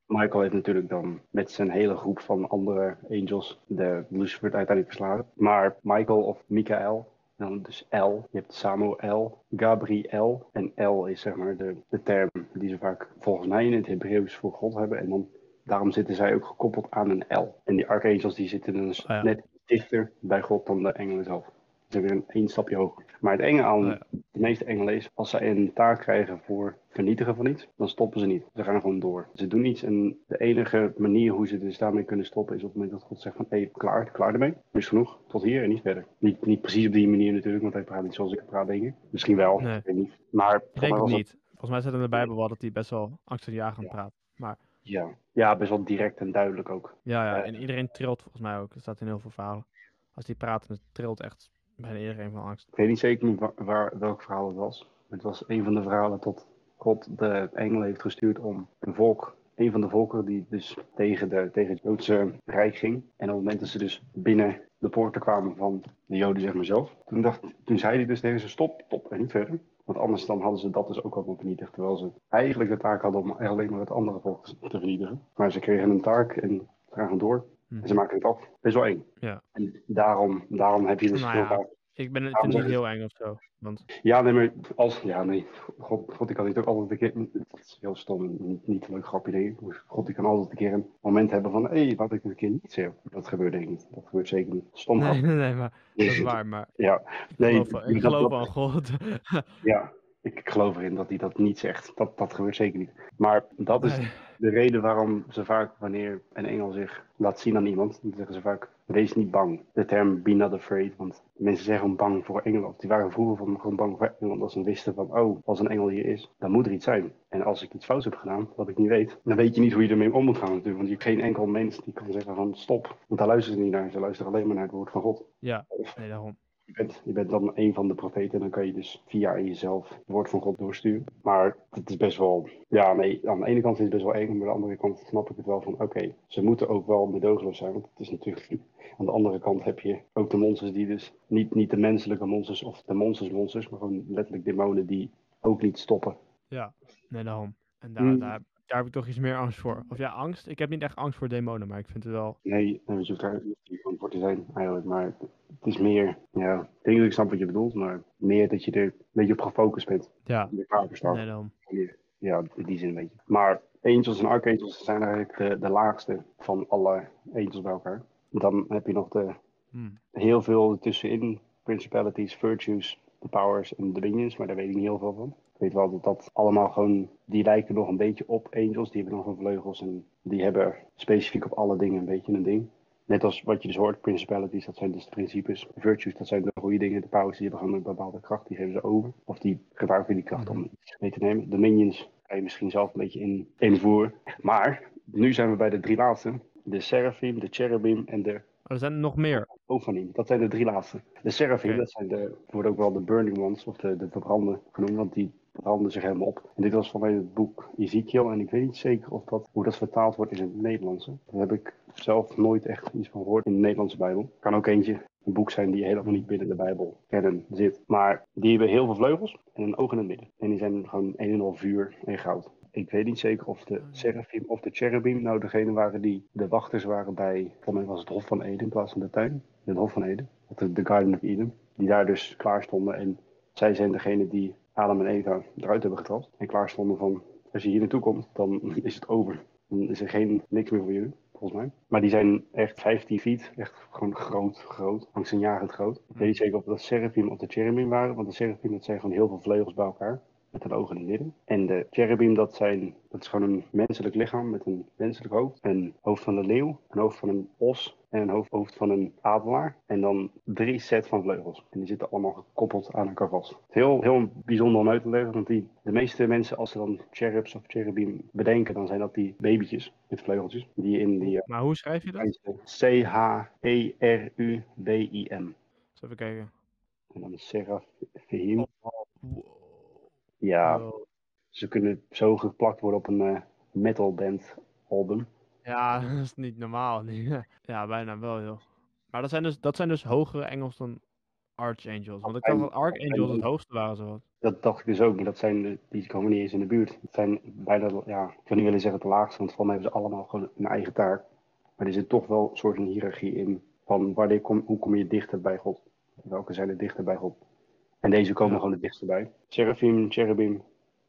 Speaker 2: Michael heeft natuurlijk dan met zijn hele groep van andere angels de Lucifer uiteindelijk verslagen. Maar Michael of Michael, dan dus L. Je hebt Samuel, Gabriel. En L is zeg maar de, de term die ze vaak volgens mij in het Hebreeuws voor God hebben. En dan, daarom zitten zij ook gekoppeld aan een L. En die archangels die zitten dus
Speaker 1: Ah, ja.
Speaker 2: net dichter bij God dan de engelen zelf. Ze zijn weer een één stapje hoger. Maar het enge aan
Speaker 1: ja.
Speaker 2: de meeste engelen is, als zij een taak krijgen voor vernietigen van iets, dan stoppen ze niet. Ze gaan gewoon door. Ze doen iets en de enige manier hoe ze dus daarmee kunnen stoppen is op het moment dat God zegt van, hé, klaar, klaar ermee. Nu is genoeg, tot hier en niet verder. Niet, niet precies op die manier natuurlijk, want hij praat niet zoals ik praat, denk ik. Misschien wel,
Speaker 1: Nee.
Speaker 2: ik weet niet. Maar
Speaker 1: Ik het niet. Volgens mij staat in de Bijbel wel dat hij best wel angstaanjagend
Speaker 2: Ja.
Speaker 1: praat.
Speaker 2: ja. ja, best wel direct en duidelijk ook.
Speaker 1: Ja, ja,
Speaker 2: Eh.
Speaker 1: en iedereen trilt volgens mij ook. Dat staat in heel veel verhalen. Als die dan trilt echt bijna iedereen van angst.
Speaker 2: Ik weet niet zeker waar, welk verhaal het was. Het was een van de verhalen tot God de engel heeft gestuurd om een volk, een van de volken die dus tegen, de, tegen het Joodse Rijk ging. En op het moment dat ze dus binnen de poorten kwamen van de Joden, zeg maar zelf, toen, dacht, toen zei hij dus tegen ze stop, stop en niet verder. Want anders dan hadden ze dat dus ook al vernietigd. Terwijl ze eigenlijk de taak hadden om alleen maar het andere volk te vernietigen. Maar ze kregen een taak en ze gaan door.
Speaker 1: Hm.
Speaker 2: En ze maken het af. Best wel eng.
Speaker 1: Ja.
Speaker 2: En daarom, daarom heb je dus
Speaker 1: Nou ja. Ik ben, ik
Speaker 2: Waarom
Speaker 1: vind het niet heel eng of zo. Want
Speaker 2: ja, nee, maar als... Ja, nee. God, God die kan niet ook altijd een keer... Het is heel stom niet, niet een leuk grapje, ik. Maar God die kan altijd een keer een moment hebben van... Hé, hey, wat ik een keer niet zeg. Dat gebeurt denk ik niet. Dat gebeurt zeker niet. Stom
Speaker 1: nee, nee, nee, maar dat is waar. Maar
Speaker 2: Ja,
Speaker 1: ik
Speaker 2: nee.
Speaker 1: geloof, ik
Speaker 2: dat-
Speaker 1: geloof
Speaker 2: dat-
Speaker 1: aan God.
Speaker 2: Ja, ik, ik geloof erin dat hij dat niet zegt. Dat, dat gebeurt zeker niet. Maar dat is
Speaker 1: Nee.
Speaker 2: De reden waarom ze vaak, wanneer een engel zich laat zien aan iemand, dan zeggen ze vaak, wees niet bang. De term be not afraid, want mensen zijn gewoon bang voor engelen. Die waren vroeger van, gewoon bang voor engelen, omdat ze wisten van, oh, als een engel hier is, dan moet er iets zijn. En als ik iets fouts heb gedaan, wat ik niet weet, dan weet je niet hoe je ermee om moet gaan natuurlijk. Want je hebt geen enkel mens die kan zeggen van, stop. Want daar luisteren ze niet naar, ze luisteren alleen maar naar het woord van God.
Speaker 1: Ja, nee, daarom.
Speaker 2: Je bent, je bent dan een van de profeten en dan kan je dus via jezelf het woord van God doorsturen. Maar het is best wel, ja nee, aan de ene kant is het best wel eng, maar aan de andere kant snap ik het wel van, oké, ze moeten ook wel medogeloos zijn, want het is natuurlijk, aan de andere kant heb je ook de monsters die dus, niet, niet de menselijke monsters of de monsters monsters, maar gewoon letterlijk demonen die ook niet stoppen.
Speaker 1: Ja, nee, daarom. En daar,
Speaker 2: Hmm.
Speaker 1: daar, daar heb ik toch iets meer angst voor. Of ja, angst. Ik heb niet echt angst voor demonen, maar ik vind het wel...
Speaker 2: Nee, nee, je hoeft daar niet van voor te zijn eigenlijk, maar het is meer, ja, ik denk dat ik snap wat je bedoelt, maar meer dat je er een beetje op gefocust bent.
Speaker 1: Ja,
Speaker 2: staat.
Speaker 1: nee, daarom.
Speaker 2: Ja, in die zin een beetje. Maar angels en archangels zijn eigenlijk de, de laagste van alle angels bij elkaar. Dan heb je nog de,
Speaker 1: Hmm.
Speaker 2: heel veel ertussenin. Principalities, virtues, de powers en de minions. Maar daar weet ik niet heel veel van. Weet wel dat dat allemaal gewoon... Die lijken nog een beetje op angels. Die hebben nog een vleugels. En die hebben specifiek op alle dingen een beetje een ding. Net als wat je dus hoort, principalities, dat zijn dus de principes. Virtues, dat zijn de goede dingen. De powers, die hebben gewoon een bepaalde kracht, die geven ze over. Of die gebruiken die kracht om iets mee te nemen. De minions kan je misschien zelf een beetje in, invoeren. Maar, nu zijn we bij de drie laatste. De seraphim, de cherubim en de
Speaker 1: er zijn er nog meer.
Speaker 2: Ophanim. Dat zijn de drie laatste. De Seraphim, dat zijn de, worden ook wel de Burning Ones, of de, de verbranden genoemd, want die branden zich helemaal op. En dit was van mij het boek Ezekiel, en ik weet niet zeker of dat, hoe dat vertaald wordt in het Nederlands. hè. Daar heb ik zelf nooit echt iets van gehoord in de Nederlandse Bijbel. Kan ook eentje, een boek zijn die helemaal niet binnen de Bijbel kennen zit. Maar die hebben heel veel vleugels en een oog in het midden. En die zijn gewoon een en al vuur en goud. Ik weet niet zeker of de Seraphim of de Cherubim nou degene waren die de wachters waren bij, voor mij was het Hof van Eden in plaats van de tuin. Het Hof van Eden, de Garden of Eden. Die daar dus klaar stonden en zij zijn degene die Adam en Eva eruit hebben getrapt. En klaar stonden van, als je hier naartoe komt, dan is het over. Dan is er geen, niks meer voor jullie, volgens mij. Maar die zijn echt 15 feet, echt gewoon groot, groot. Angstaanjagend groot. Ik weet niet zeker of dat Seraphim of de Cherubim waren, want de Seraphim dat zijn gewoon heel veel vleugels bij elkaar. Met een oog het midden. En de cherubim, dat, zijn, dat is gewoon een menselijk lichaam met een menselijk hoofd. Een hoofd van een leeuw, een hoofd van een os en een hoofd, hoofd van een adelaar. En dan drie set van vleugels. En die zitten allemaal gekoppeld aan elkaar vast. Het is heel, heel bijzonder om uit te leggen, want die, de meeste mensen als ze dan cherubs of cherubim bedenken, dan zijn dat die babytjes met vleugeltjes. Die in die
Speaker 1: Maar hoe schrijf je dat?
Speaker 2: C-H-E-R-U-B-I-M.
Speaker 1: Even kijken.
Speaker 2: En dan seraphim. Ja, ze kunnen zo geplakt worden op een eh, metal band album.
Speaker 1: Ja, dat is niet normaal. ja, bijna wel, joh. Maar dat zijn dus, dat zijn dus hogere engels dan Archangels. Want ik dacht dat Archangels het hoogste waren, zo.
Speaker 2: Dat dacht ik dus ook, maar dat zijn de, die komen niet eens in de buurt. Het zijn bijna, ja, ik wil niet willen zeggen het laagste, want volgens mij hebben ze allemaal gewoon een eigen taak. Maar er zit toch wel een soort van hiërarchie in van wanneer kom, hoe kom je dichter bij God? Welke zijn er dichter bij God? En deze komen gewoon het dichtst bij. Seraphim, cherubim,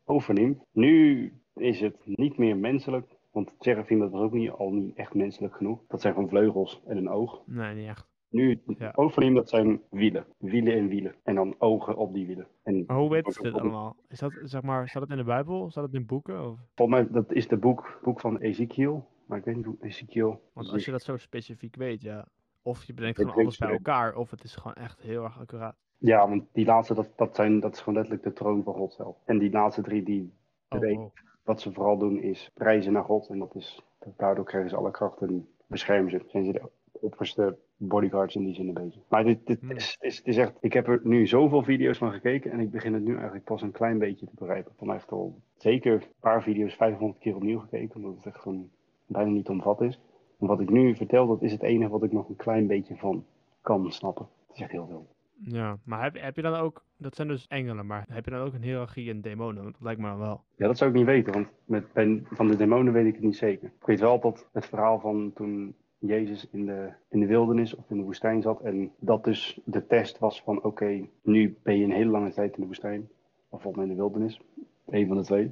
Speaker 2: overnim. Nu is het niet meer menselijk, want cherubim dat was ook niet, al niet echt menselijk genoeg. Dat zijn gewoon vleugels en een oog.
Speaker 1: Nee, niet echt.
Speaker 2: Nu,
Speaker 1: Ja.
Speaker 2: overneem dat zijn wielen. Wielen en wielen. En dan ogen op die wielen. En
Speaker 1: Maar hoe weten ze dit allemaal? Is dat, zeg maar, staat het in de Bijbel? Staat het in boeken? Of?
Speaker 2: Volgens mij, dat is de boek, boek van Ezekiel. Maar ik weet niet hoe Ezekiel...
Speaker 1: Want als je dat zo specifiek weet, ja. Of je bedenkt gewoon alles bij elkaar, of het is gewoon echt heel erg accuraat.
Speaker 2: Ja, want die laatste, dat, dat, zijn, dat is gewoon letterlijk de troon van God zelf. En die laatste drie, die,
Speaker 1: Oh, wow.
Speaker 2: wat ze vooral doen, is prijzen naar God. En dat is, daardoor krijgen ze alle kracht en beschermen ze. Zijn ze de opperste bodyguards in die zin een beetje. Maar dit, dit
Speaker 1: Hmm.
Speaker 2: is, is, is echt, ik heb er nu zoveel video's van gekeken en ik begin het nu eigenlijk pas een klein beetje te begrijpen. Van echt al zeker een paar video's 500 keer opnieuw gekeken, omdat het echt gewoon bijna niet omvat is. En wat ik nu vertel, dat is het enige wat ik nog een klein beetje van kan snappen. Het is echt heel veel.
Speaker 1: Ja, maar heb, heb je dan ook, dat zijn dus engelen, maar heb je dan ook een hiërarchie in demonen? Dat lijkt me dan wel.
Speaker 2: Ja, dat zou ik niet weten, want met, van de demonen weet ik het niet zeker. Ik weet wel dat het verhaal van toen Jezus in de, in de wildernis of in de woestijn zat en dat dus de test was van oké, nu ben je een hele lange tijd in de woestijn, of volgens mij in de wildernis, een van de twee.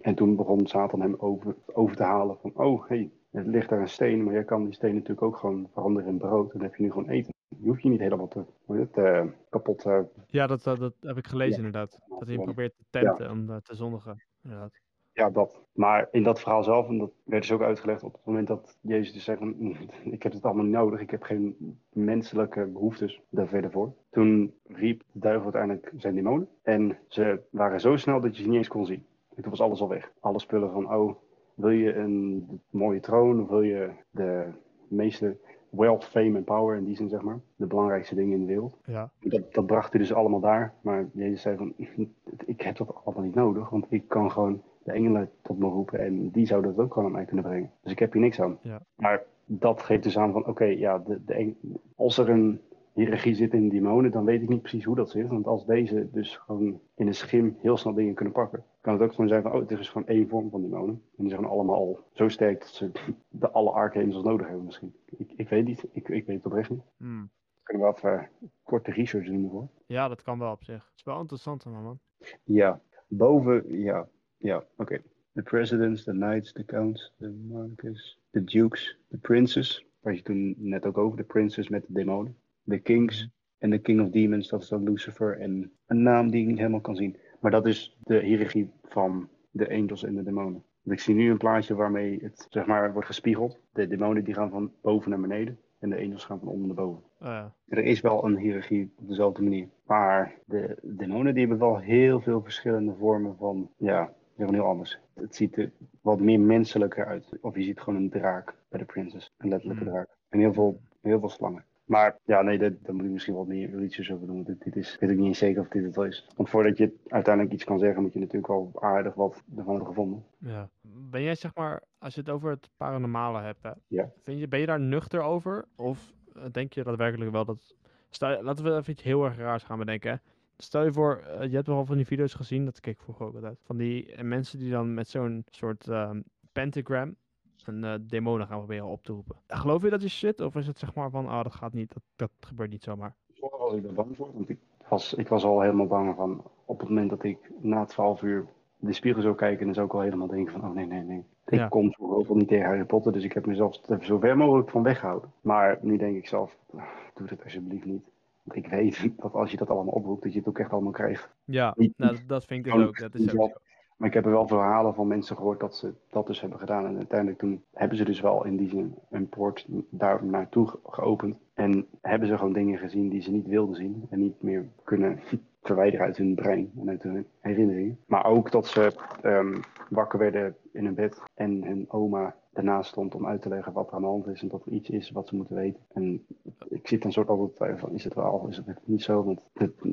Speaker 2: En toen begon Satan hem over, over te halen van oh, hey, er ligt daar een steen, maar jij kan die steen natuurlijk ook gewoon veranderen in brood en dan heb je nu gewoon eten. Je hoeft je niet helemaal te, hoe heet het, eh, kapot eh,
Speaker 1: Ja, dat, dat, dat heb ik gelezen
Speaker 2: Ja.
Speaker 1: inderdaad. Dat hij probeert te tempten om eh, te zondigen. Inderdaad.
Speaker 2: Ja, dat. Maar in dat verhaal zelf, en dat werd dus ook uitgelegd op het moment dat Jezus dus zei van, "Mm, ik heb het allemaal niet nodig, ik heb geen menselijke behoeftes daar verder voor. Toen riep de duivel uiteindelijk zijn demonen en ze waren zo snel dat je ze niet eens kon zien. En toen was alles al weg. Alle spullen van, oh, wil je een mooie troon, of wil je de meeste wealth, fame en power in die zin, zeg maar. De belangrijkste dingen in de wereld.
Speaker 1: Ja.
Speaker 2: Dat, dat bracht hij dus allemaal daar. Maar Jezus zei van, ik heb dat allemaal niet nodig, want ik kan gewoon de engelen tot me roepen en die zouden dat ook gewoon aan mij kunnen brengen. Dus ik heb hier niks aan.
Speaker 1: Ja.
Speaker 2: Maar dat geeft dus aan van, oké, ja, de, de als er een hiërarchie zit in demonen, dan weet ik niet precies hoe dat zit. Want als deze dus gewoon in een schim heel snel dingen kunnen pakken, kan het ook gewoon zijn van, oh, het is dus gewoon één vorm van demonen. En die zijn allemaal al zo sterk dat ze de alle archangels nodig hebben misschien. Ik, ik weet niet, ik, ik weet het oprecht niet.
Speaker 1: Hmm.
Speaker 2: Kunnen we even korte research doen ervoor?
Speaker 1: ja, dat kan wel op zich. Het is wel interessant, man. man.
Speaker 2: Ja, boven, ja, ja, oké. De presidents, de knights, de counts, de monarchs, de dukes, de princes. Waar je toen net ook over, de princes met de demonen. De kings en de king of demons, dat is dan Lucifer. En een naam die ik niet helemaal kan zien. Maar dat is de hiërarchie van de angels en de demonen. Want ik zie nu een plaatje waarmee het, zeg maar, wordt gespiegeld. De demonen die gaan van boven naar beneden. En de angels gaan van onder naar boven.
Speaker 1: Oh, ja.
Speaker 2: Er is wel een hiërarchie op dezelfde manier. Maar de demonen die hebben wel heel veel verschillende vormen van, ja, gewoon heel anders. Het ziet er wat meer menselijker uit. Of je ziet gewoon een draak bij de princess. Een letterlijke
Speaker 1: Hmm.
Speaker 2: draak. En heel veel Heel veel slangen. Maar ja, nee, daar daar moet ik misschien wat meer iets over doen. want Dit, is, ik weet ook niet eens zeker of dit het wel is. Want voordat je uiteindelijk iets kan zeggen, moet je natuurlijk wel aardig wat ervan hebben gevonden.
Speaker 1: Ja. Ben jij zeg maar, als je het over het paranormale hebt, hè,
Speaker 2: Ja.
Speaker 1: vind je, ben je daar nuchter over? Of eh, denk je daadwerkelijk wel dat... Stel, laten we even iets heel erg raars gaan bedenken. hè. Stel je voor, eh, je hebt wel van die video's gezien, dat keek ik vroeger ook altijd. Van die eh, mensen die dan met zo'n soort ehm, pentagram een eh, demonen gaan proberen op te roepen. Geloof je dat is shit? Of is het zeg maar van, ah, dat gaat niet, dat, dat gebeurt niet zomaar?
Speaker 2: Vroeger was ik er bang voor, want ik was, ik was al helemaal bang van op het moment dat ik na 12 uur de spiegel zou kijken, dan zou ik al helemaal denken van, oh nee, nee, nee. Ik
Speaker 1: Ja.
Speaker 2: kom zoveel niet tegen Harry Potter, dus ik heb mezelf zo ver mogelijk van weggehouden. Maar nu denk ik zelf, ah, doe dat alsjeblieft niet. Want ik weet dat als je dat allemaal oproept, dat je het ook echt allemaal krijgt.
Speaker 1: Ja, nou, dat- vind ik dus ook. Dat is ook.
Speaker 2: Maar ik heb er wel verhalen van mensen gehoord dat ze dat dus hebben gedaan. En uiteindelijk toen hebben ze dus wel in die zin een poort daar naartoe ge- geopend. En hebben ze gewoon dingen gezien die ze niet wilden zien. En niet meer kunnen verwijderen uit hun brein en uit hun herinneringen. Maar ook dat ze ehm, wakker werden in hun bed en hun oma ernaast stond om uit te leggen wat er aan de hand is. En dat er iets is wat ze moeten weten. En ik zit dan soort altijd van is het wel of is het niet zo? Want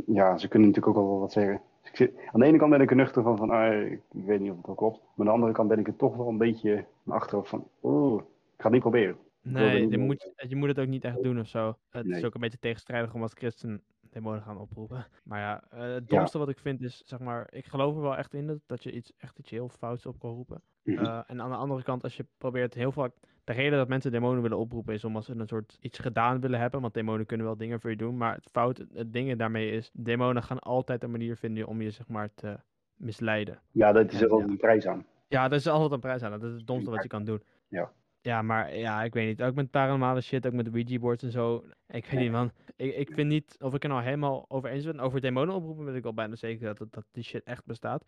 Speaker 2: ja, ze kunnen natuurlijk ook al wel wat zeggen. Dus ik zit, aan de ene kant ben ik er nuchter van, van ah, ik weet niet of het wel klopt. Maar aan de andere kant ben ik er toch wel een beetje achterhoofd van, oeh, ik ga het niet proberen. er
Speaker 1: Nee, je moet, je moet het ook niet echt doen of zo. Het is ook een beetje tegenstrijdig om als christen demonen gaan oproepen. Maar ja, eh, het domste wat ik vind is, zeg maar, ik geloof er wel echt in dat, dat je iets, echt iets heel fouts op kan roepen.
Speaker 2: Mhm.
Speaker 1: Eh, en aan de andere kant, als je probeert heel vaak... De reden dat mensen demonen willen oproepen is omdat ze een soort iets gedaan willen hebben. Want demonen kunnen wel dingen voor je doen. Maar het fout, het, ding daarmee is, demonen gaan altijd een manier vinden om je, zeg maar, te misleiden.
Speaker 2: ja, dat is er
Speaker 1: ja.
Speaker 2: een prijs aan.
Speaker 1: Ja, dat is altijd een prijs aan. Dat is het domste wat je kan doen.
Speaker 2: Ja.
Speaker 1: Ja, maar ja, ik weet niet. Ook met paranormale shit, ook met Ouija boards en zo. Ik weet niet, man. Ik, ik vind niet of ik er nou helemaal over eens ben. Over demonen oproepen weet ik al bijna zeker dat, dat die shit echt bestaat.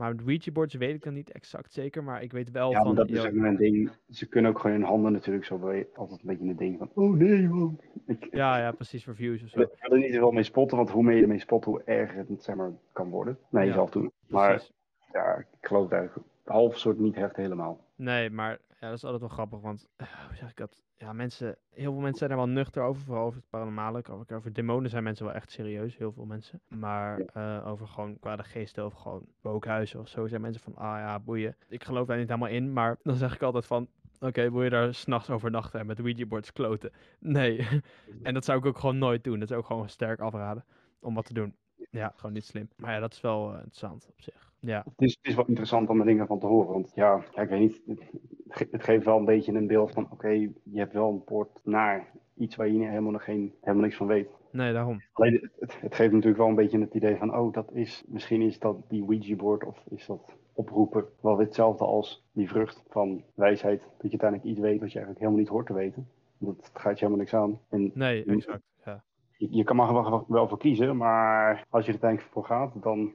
Speaker 1: Maar met Ouija boards weet ik dan niet exact zeker. Maar ik weet wel
Speaker 2: Ja,
Speaker 1: van...
Speaker 2: dat is ook een ding. Ze kunnen ook gewoon hun handen natuurlijk zo bij, altijd een beetje een ding van, oh nee man. Ik,
Speaker 1: ja, ja, precies, voor views of
Speaker 2: ik
Speaker 1: zo.
Speaker 2: wil er niet zoveel mee spotten, want hoe meer je ermee spot, hoe erger het zeg maar, kan worden. Naar
Speaker 1: Ja,
Speaker 2: jezelf toe. Maar
Speaker 1: Precies.
Speaker 2: ja, ik geloof het eigenlijk half soort niet echt helemaal.
Speaker 1: Nee, maar ja, dat is altijd wel grappig, want eh, hoe zeg ik dat? Ja, mensen, heel veel mensen zijn er wel nuchter over, vooral over het paranormale. Over, over demonen zijn mensen wel echt serieus, heel veel mensen. Maar eh, over gewoon kwade geesten of gewoon wookhuizen of zo zijn mensen van, ah ja, boeien. Ik geloof daar niet helemaal in, maar dan zeg ik altijd van, oké, wil je daar s'nachts overnachten en met Ouija boards kloten? Nee. en dat zou ik ook gewoon nooit doen. Dat zou ik gewoon sterk afraden om wat te doen. Ja, gewoon niet slim. Maar ja, dat is wel eh, interessant op zich. Ja,
Speaker 2: Het is, het is wel interessant om er dingen van te horen. Want ja, ja ik weet niet. Het, ge- het geeft wel een beetje een beeld van: oké, je hebt wel een poort naar iets waar je helemaal, nog geen, helemaal niks van weet.
Speaker 1: nee, daarom.
Speaker 2: Alleen het, het, het geeft natuurlijk wel een beetje het idee van: oh, dat is. Misschien is dat die Ouija-board of is dat oproepen wel hetzelfde als die vrucht van wijsheid. Dat je uiteindelijk iets weet wat je eigenlijk helemaal niet hoort te weten. Dat gaat je helemaal niks aan. En
Speaker 1: Nee, exact. Ja.
Speaker 2: je, je kan er wel, wel voor kiezen, maar als je er uiteindelijk voor gaat, dan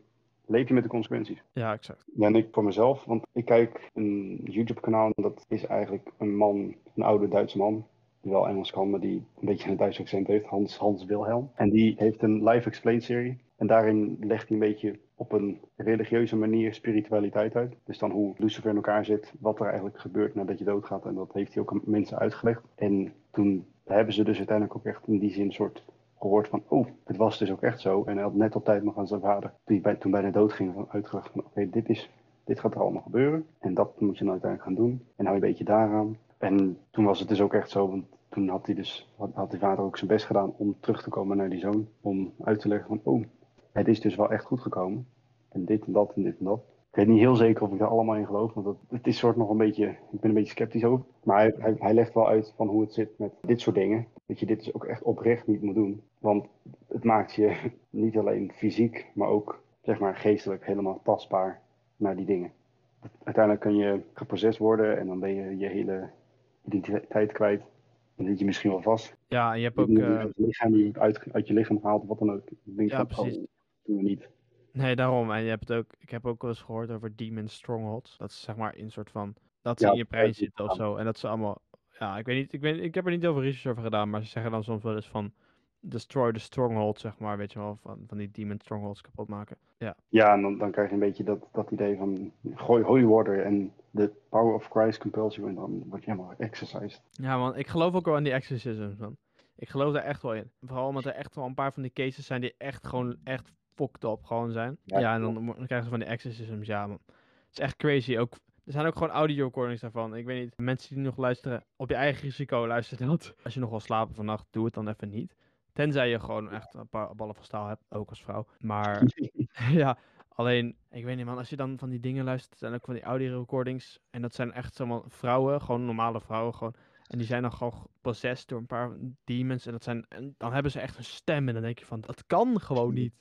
Speaker 2: leef je met de consequenties.
Speaker 1: ja, exact.
Speaker 2: Ja, en ik voor mezelf, want ik kijk een YouTube-kanaal en dat is eigenlijk een man, een oude Duitse man, die wel Engels kan, maar die een beetje een Duits accent heeft, Hans, Hans Wilhelm. En die heeft een Live Explained serie en daarin legt hij een beetje op een religieuze manier spiritualiteit uit. Dus dan hoe Lucifer in elkaar zit, wat er eigenlijk gebeurt nadat je doodgaat en dat heeft hij ook aan mensen uitgelegd. En toen hebben ze dus uiteindelijk ook echt in die zin een soort gehoord van, oh, het was dus ook echt zo. En hij had net op tijd nog aan zijn vader, hij bij, toen bijna dood ging, van uitgelegd van, oké, dit is dit gaat er allemaal gebeuren. En dat moet je nou uiteindelijk gaan doen. En hou je een beetje daaraan. En toen was het dus ook echt zo, want toen had hij dus, had, had die vader ook zijn best gedaan om terug te komen naar die zoon. Om uit te leggen van, oh, het is dus wel echt goed gekomen. En dit en dat en dit en dat. Ik weet niet heel zeker of ik daar allemaal in geloof, want het is soort nog een beetje, ik ben een beetje sceptisch over. Maar hij, hij, hij legt wel uit van hoe het zit met dit soort dingen. Dat je dit dus ook echt oprecht niet moet doen. Want het maakt je niet alleen fysiek, maar ook zeg maar geestelijk helemaal tastbaar naar die dingen. Uiteindelijk kun je gepossessed worden en dan ben je je hele identiteit kwijt. Dan zit je misschien wel vast.
Speaker 1: Ja, en je hebt ook...
Speaker 2: Je
Speaker 1: eh,
Speaker 2: het lichaam die uit, uit je lichaam haalt, of wat dan ook. Denk
Speaker 1: Ja,
Speaker 2: van,
Speaker 1: precies.
Speaker 2: doen we niet.
Speaker 1: nee, daarom. En je hebt het ook... Ik heb ook wel eens gehoord over Demon Strongholds. Dat is zeg maar in soort van... Dat ze
Speaker 2: Ja,
Speaker 1: in je brein
Speaker 2: dat
Speaker 1: zitten of zo. En dat ze allemaal... Ja, ik weet niet... Ik, weet, ik heb er niet veel research over gedaan. Maar ze zeggen dan soms wel eens van... Destroy the Stronghold, zeg maar. Weet je wel, van, van die Demon Strongholds kapot maken. Ja,
Speaker 2: Ja, en dan, dan krijg je een beetje dat, dat idee van gooi holy water en the power of Christ compels you. En dan word je helemaal exercised.
Speaker 1: ja man. Ik geloof ook wel in die exorcisms, man. Ik geloof daar echt wel in. Vooral omdat er echt wel een paar van die cases zijn die echt gewoon echt fucked up gewoon zijn.
Speaker 2: Ja,
Speaker 1: Ja, en dan, dan krijgen ze van die exorcisms, ja man. Het is echt crazy. Ook, er zijn ook gewoon audio recordings daarvan. Ik weet niet, mensen die nog luisteren, op je eigen risico luisteren dat. Als je nog wil slapen vannacht, doe het dan even niet. Tenzij je gewoon echt een paar ballen van staal hebt, ook als vrouw. Maar ja, alleen, ik weet niet man, als je dan van die dingen luistert, zijn ook van die audio recordings. En dat zijn echt zomaar vrouwen, gewoon normale vrouwen gewoon. En die zijn dan gewoon possessed door een paar demons. En, dat zijn, en dan hebben ze echt een stem. En dan denk je van, dat kan gewoon niet.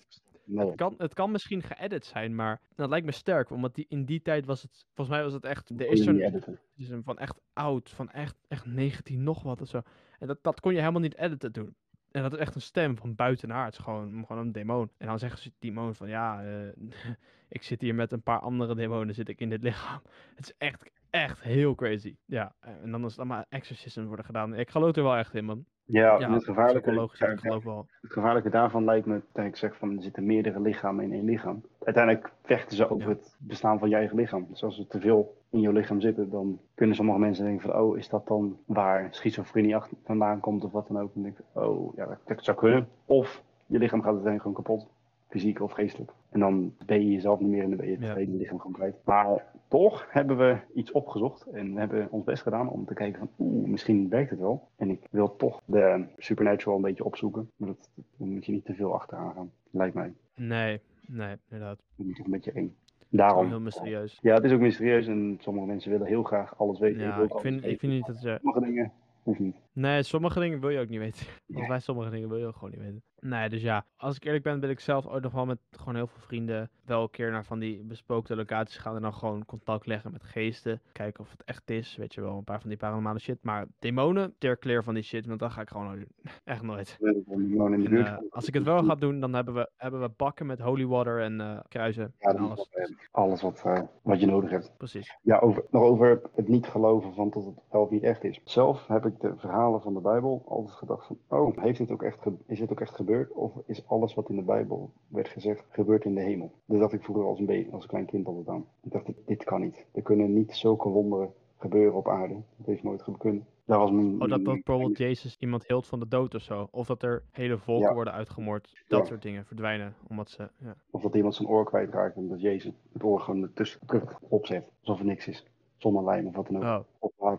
Speaker 2: Nee.
Speaker 1: Het kan, het kan misschien geëdit zijn, maar dat lijkt me sterk. Omdat die, in die tijd was het, volgens mij was het echt, er
Speaker 2: editen.
Speaker 1: is van echt oud, van echt, echt 19 nog wat of zo. En dat, dat kon je helemaal niet editen doen. En dat is echt een stem van buitenaards, gewoon, gewoon een demon. En dan zeggen ze demon van, ja, eh, ik zit hier met een paar andere demonen, zit ik in dit lichaam. Het is echt, echt heel crazy. Ja, en dan is het allemaal exorcism worden gedaan. Ik geloof er wel echt in, man.
Speaker 2: Ja,
Speaker 1: Ja,
Speaker 2: en het gevaarlijke,
Speaker 1: wel logisch. Ik
Speaker 2: ja,
Speaker 1: geloof wel.
Speaker 2: het gevaarlijke daarvan lijkt me dat ik zeg van er zitten meerdere lichamen in één lichaam. Uiteindelijk vechten ze over
Speaker 1: Ja.
Speaker 2: het bestaan van je eigen lichaam. Dus als er te veel in je lichaam zitten, dan kunnen sommige mensen denken van oh, is dat dan waar schizofrenie achter vandaan komt of wat dan ook. En dan denk ik, oh ja, dat, dat zou kunnen. Of je lichaam gaat uiteindelijk gewoon kapot. Fysiek of geestelijk. En dan ben je jezelf niet meer en dan ben je het
Speaker 1: Ja.
Speaker 2: hele lichaam gewoon kwijt. Maar toch hebben we iets opgezocht en hebben ons best gedaan om te kijken van oeh, misschien werkt het wel. En ik wil toch de supernatural een beetje opzoeken. Maar dat, moet je niet te veel achteraan gaan, lijkt mij.
Speaker 1: Nee, nee, inderdaad.
Speaker 2: Moet toch een beetje eng. Daarom.
Speaker 1: heel mysterieus.
Speaker 2: Ja, het is ook mysterieus en sommige mensen willen heel graag alles weten.
Speaker 1: Ja, ik vind, ik vind niet dat ze...
Speaker 2: Sommige dingen hoeft niet.
Speaker 1: Nee, sommige dingen wil je ook niet weten. Of bij sommige dingen wil je ook gewoon niet weten. Nee, dus ja, als ik eerlijk ben, wil ik zelf ook nog wel met gewoon heel veel vrienden wel een keer naar van die bespookte locaties gaan en dan gewoon contact leggen met geesten. Kijken of het echt is, weet je wel, een paar van die paranormale shit. Maar demonen, ter clear van die shit, want dat ga ik gewoon. Echt nooit. En, eh, als ik het wel ga doen, dan hebben we, hebben we bakken met holy water en eh, kruisen
Speaker 2: Ja,
Speaker 1: en
Speaker 2: dan
Speaker 1: alles.
Speaker 2: alles, alles wat, eh, wat je nodig hebt.
Speaker 1: Precies.
Speaker 2: Ja, over, nog over het niet geloven van dat het wel of niet echt is. Zelf heb ik de verhalen van de Bijbel altijd gedacht van, oh, heeft dit ook echt is dit ook echt gebeurd? Of is alles wat in de Bijbel werd gezegd, gebeurd in de hemel? Dat dacht ik vroeger als een, be- als een klein kind altijd aan. Ik dacht, dit, kan niet. Er kunnen niet zulke wonderen gebeuren op aarde. Dat heeft nooit gekund. Daar was mijn,
Speaker 1: Oh, dat, dat bijvoorbeeld Jezus iemand hield van de dood of zo. Of dat er hele volken
Speaker 2: Ja.
Speaker 1: worden uitgemoord. Dat
Speaker 2: Ja.
Speaker 1: soort dingen verdwijnen. Omdat ze. Ja.
Speaker 2: Of dat iemand zijn oor kwijtraakt en dat Jezus het oor gewoon ertussen terug opzet. Alsof er niks is. Zonder lijm of wat dan ook.
Speaker 1: Oh,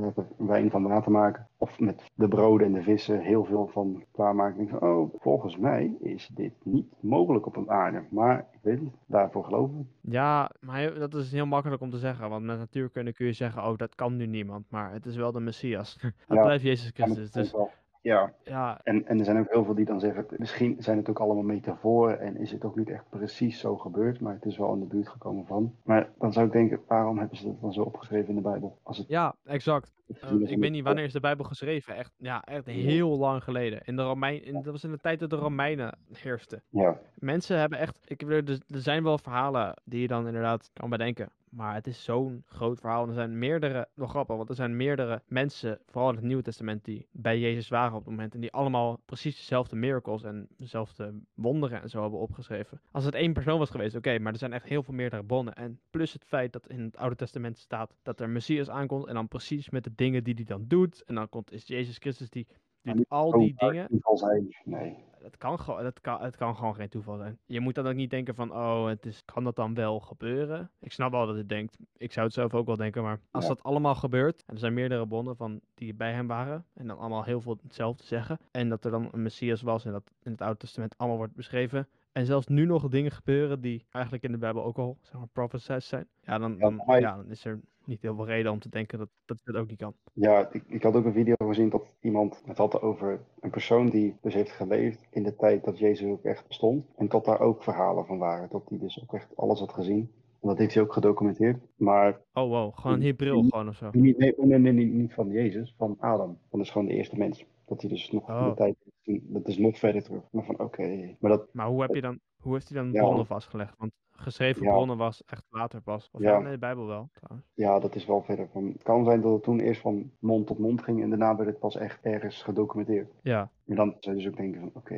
Speaker 2: Water- wijn van water maken. Of met de broden en de vissen heel veel van klaarmaken. Ik denk van, oh, volgens mij is dit niet mogelijk op een aarde. Maar ik weet niet, daarvoor geloven we.
Speaker 1: Ja, maar dat is heel makkelijk om te zeggen. Want met natuurkunde kun je zeggen, oh, dat kan nu niemand. Maar het is wel de Messias. Het
Speaker 2: Ja,
Speaker 1: blijft Jezus Christus. Dus
Speaker 2: Ja,
Speaker 1: ja,
Speaker 2: en, en er zijn ook heel veel die dan zeggen, misschien zijn het ook allemaal metaforen en is het ook niet echt precies zo gebeurd, maar het is wel in de buurt gekomen van. Maar dan zou ik denken, waarom hebben ze dat dan zo opgeschreven in de Bijbel? Als het
Speaker 1: ja, exact. Eh, ik weet niet wanneer is de Bijbel geschreven. Echt, ja, echt heel lang geleden. In de Romein, in, dat was in de tijd dat de Romeinen heersten.
Speaker 2: Ja,
Speaker 1: Mensen hebben echt. Ik, er, er zijn wel verhalen die je dan inderdaad kan bedenken. Maar het is zo'n groot verhaal. En er zijn meerdere. Nog grappig, want er zijn meerdere mensen. Vooral in het Nieuwe Testament. die bij Jezus waren op het moment. En die allemaal precies dezelfde miracles. en dezelfde wonderen en zo hebben opgeschreven. Als het één persoon was geweest, oké. maar er zijn echt heel veel meerdere bronnen. En plus het feit dat in het Oude Testament staat. dat er Messias aankomt. en dan precies met de dingen die hij dan doet. En dan komt is Jezus Christus die.
Speaker 2: Niet
Speaker 1: al die dingen.
Speaker 2: toeval zijn. Nee.
Speaker 1: Het kan, gewoon, het, kan, het kan gewoon geen toeval zijn. Je moet dan ook niet denken van, oh, het is, kan dat dan wel gebeuren? Ik snap wel dat het denkt. Ik zou het zelf ook wel denken, maar als
Speaker 2: Ja.
Speaker 1: dat allemaal gebeurt, en er zijn meerdere bronnen van die bij hem waren, en dan allemaal heel veel hetzelfde zeggen, en dat er dan een Messias was en dat in het Oude Testament allemaal wordt beschreven, en zelfs nu nog dingen gebeuren die eigenlijk in de Bijbel ook al, zeg maar, prophesied zijn, ja, dan, dan, ja, dan is er niet heel veel reden om te denken dat, dat het ook niet kan.
Speaker 2: Ja, ik, ik had ook een video gezien dat iemand het had over een persoon die dus heeft geleefd in de tijd dat Jezus ook echt bestond. En dat daar ook verhalen van waren. Dat hij dus ook echt alles had gezien. En dat heeft hij ook gedocumenteerd. Maar
Speaker 1: Oh wow, gewoon Hebreeuw
Speaker 2: mm.
Speaker 1: gewoon of zo.
Speaker 2: niet, nee, nee, nee, nee, niet van Jezus, van Adam. Dat is gewoon de eerste mens. Dat hij dus nog in
Speaker 1: Oh.
Speaker 2: de tijd, dat is nog verder terug. Maar van oké, maar dat,
Speaker 1: Maar hoe, heb je dan, hoe heeft hij dan
Speaker 2: Ja.
Speaker 1: bronnen vastgelegd? Want geschreven
Speaker 2: Ja.
Speaker 1: bronnen was echt later pas. Of
Speaker 2: Ja.
Speaker 1: nee, de Bijbel wel, trouwens.
Speaker 2: ja, dat is wel verder. Van, het kan zijn dat het toen eerst van mond tot mond ging en daarna werd het pas echt ergens gedocumenteerd.
Speaker 1: Ja,
Speaker 2: Maar dan zou je dus ook denken van oké,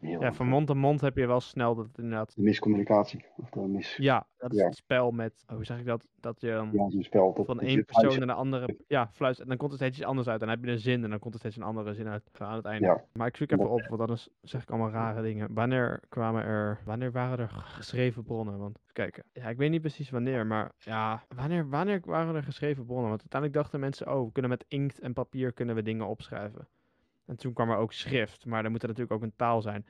Speaker 2: Heel
Speaker 1: Ja, van mond tot mond heb je wel snel dat het inderdaad...
Speaker 2: De miscommunicatie. Of de mis...
Speaker 1: Ja, dat is
Speaker 2: Ja.
Speaker 1: het spel met... oh, hoe zeg ik dat? Dat je dan
Speaker 2: Ja, zo'n spel. Dat,
Speaker 1: van één persoon
Speaker 2: fluistert.
Speaker 1: naar de andere... Ja, fluistert. En dan komt er steeds iets anders uit. En dan heb je een zin en dan komt er steeds een andere zin uit aan het einde.
Speaker 2: Ja.
Speaker 1: Maar ik zoek even op, want anders zeg ik allemaal rare dingen. Wanneer kwamen er... Wanneer waren er geschreven bronnen? Want, kijken. Ja, ik weet niet precies wanneer, maar ja... Wanneer, wanneer waren er geschreven bronnen? Want uiteindelijk dachten mensen... Oh, we kunnen met inkt en papier kunnen we dingen opschrijven. En toen kwam er ook schrift. Maar dan moet er natuurlijk ook een taal zijn.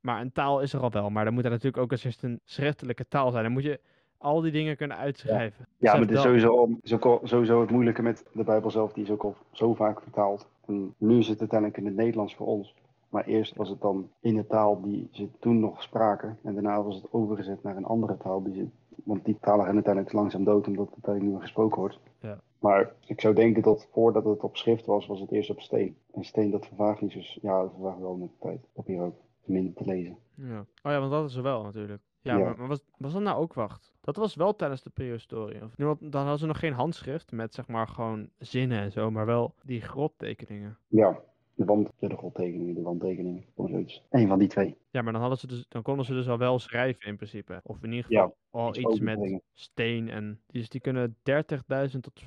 Speaker 1: Maar een taal is er al wel. Maar dan moet er natuurlijk ook eens een schriftelijke taal zijn. Dan moet je al die dingen kunnen uitschrijven.
Speaker 2: Ja, maar het is sowieso, is ook sowieso het moeilijke met de Bijbel zelf. Die is ook al zo vaak vertaald. En nu is het uiteindelijk in het Nederlands voor ons. Maar eerst was het dan in de taal die ze toen nog spraken. En daarna was het overgezet naar een andere taal. Die ze, want die talen gaan uiteindelijk langzaam dood omdat het uiteindelijk niet meer gesproken wordt.
Speaker 1: Ja.
Speaker 2: Maar ik zou denken dat voordat het op schrift was, was het eerst op steen. En steen dat vervaagt niet. Dus ja, dat vervaagt wel met de tijd. Papier ook. Minder te lezen.
Speaker 1: Ja. Oh ja, want dat is er wel natuurlijk. Ja,
Speaker 2: Ja.
Speaker 1: maar, maar was, was dat nou ook wacht? Dat was wel tijdens de prehistorie. Of, want dan hadden ze nog geen handschrift met zeg maar gewoon zinnen en zo, maar wel die grottekeningen.
Speaker 2: Ja, de wand, de godtekeningen, de wandtekeningen. Of zoiets. Eén van die twee.
Speaker 1: Ja, maar dan, hadden ze dus, dan konden ze dus al wel schrijven in principe. Of in ieder geval al
Speaker 2: iets
Speaker 1: met steen. En dus die kunnen 30.000 tot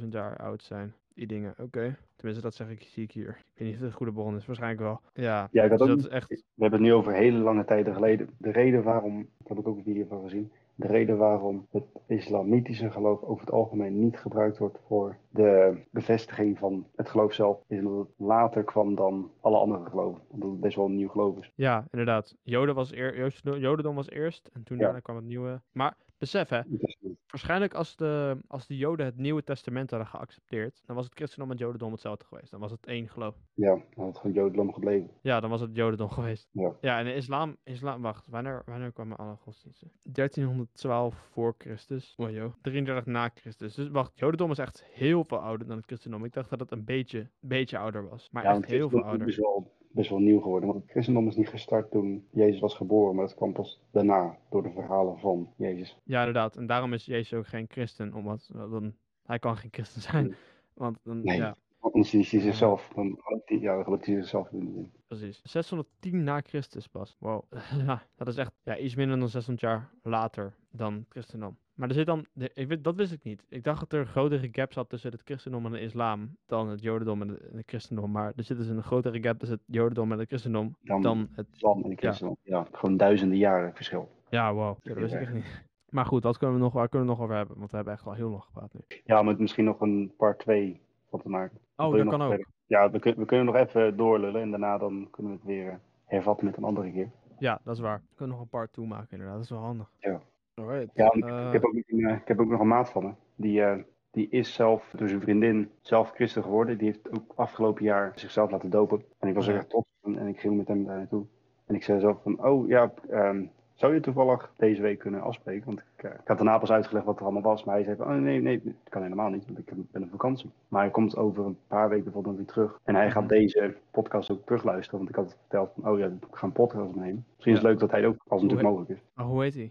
Speaker 1: 35.000 jaar oud zijn. Die dingen, oké. Tenminste, dat zeg ik, zie ik hier. Ik weet niet of het een goede bron is, waarschijnlijk wel. Ja,
Speaker 2: Ja, ik had
Speaker 1: dus
Speaker 2: ook
Speaker 1: dat is echt...
Speaker 2: We hebben het nu over hele lange tijden geleden. De reden waarom, daar heb ik ook een video van gezien. De reden waarom het islamitische geloof over het algemeen niet gebruikt wordt voor de bevestiging van het geloof zelf, is omdat het later kwam dan alle andere geloven. Omdat het best wel een nieuw geloof is.
Speaker 1: Ja, inderdaad. Joden was eer, Jodendom was eerst en toen
Speaker 2: Ja.
Speaker 1: daarna kwam het nieuwe. Maar besef hè,
Speaker 2: Het
Speaker 1: waarschijnlijk als de, als de Joden het Nieuwe Testament hadden geaccepteerd, dan was het christendom en Jodendom hetzelfde geweest. Dan was het één geloof.
Speaker 2: Ja, dan had het gewoon Jodendom gebleven.
Speaker 1: Ja, dan was het Jodendom geweest.
Speaker 2: Ja.
Speaker 1: Ja, en de islam, islam wacht, wanneer, wanneer kwamen alle godsdiensten? 1312 voor Christus. Oh joh, 33 na Christus. Dus wacht, Jodendom is echt heel veel ouder dan het christendom. Ik dacht dat het een beetje, beetje ouder was. Maar
Speaker 2: ja,
Speaker 1: echt heel veel
Speaker 2: is
Speaker 1: ouder.
Speaker 2: wel, best wel nieuw geworden. Want het christendom is niet gestart toen Jezus was geboren, maar dat kwam pas daarna door de verhalen van Jezus.
Speaker 1: Ja, inderdaad. En daarom is Jezus ook geen christen, omdat dan, hij kan geen christen zijn. Want dan,
Speaker 2: Nee.
Speaker 1: ja,
Speaker 2: Anders is hij zichzelf, dan ja, gelooft hij zichzelf in.
Speaker 1: precies. 610 na Christus pas. Wow. ja, dat is echt ja, iets minder dan 600 jaar later dan christendom. Maar er zit dan, ik weet, dat wist ik niet. Ik dacht dat er een grotere gap zat tussen het christendom en de islam dan het jodendom en, het christendom. Maar er zit dus een grotere gap tussen het jodendom en het christendom
Speaker 2: Dan,
Speaker 1: dan het...
Speaker 2: islam en het christendom. Ja. gewoon duizenden jaren verschil.
Speaker 1: Ja, wow. Dat wist ik echt niet. Maar goed, dat kunnen we nog, waar kunnen we nog over hebben? Want we hebben echt al heel lang gepraat nu.
Speaker 2: Ja, met misschien nog een part 2 van te maken.
Speaker 1: Oh, dat kan ook.
Speaker 2: verder? Ja, we, kun- we kunnen nog even doorlullen en daarna dan kunnen we het weer hervatten met een andere keer.
Speaker 1: Ja, dat is waar. We kunnen nog een part 2 maken inderdaad. Dat is wel handig.
Speaker 2: Ja.
Speaker 1: Alright.
Speaker 2: Ja, ik,
Speaker 1: Eh,
Speaker 2: heb ook, nog een, eh, ik heb ook nog een maat van me. Die, eh, die is zelf door zijn vriendin zelf christen geworden. Die heeft ook afgelopen jaar zichzelf laten dopen. En ik was er echt trots op en ik ging met hem daar naartoe. En ik zei zo van, oh ja, ehm, zou je toevallig deze week kunnen afspreken? Want ik, ik had daarna pas uitgelegd wat er allemaal was. Maar hij zei van, oh nee, nee, dat kan helemaal niet, want ik ben op vakantie. Maar hij komt over een paar weken bijvoorbeeld weer terug. En hij gaat
Speaker 1: Mhm.
Speaker 2: deze podcast ook terugluisteren. Want ik had verteld van, oh ja, ik ga een podcast opnemen. Misschien is het leuk dat hij ook, als het natuurlijk mogelijk is.
Speaker 1: oh, hoe heet hij?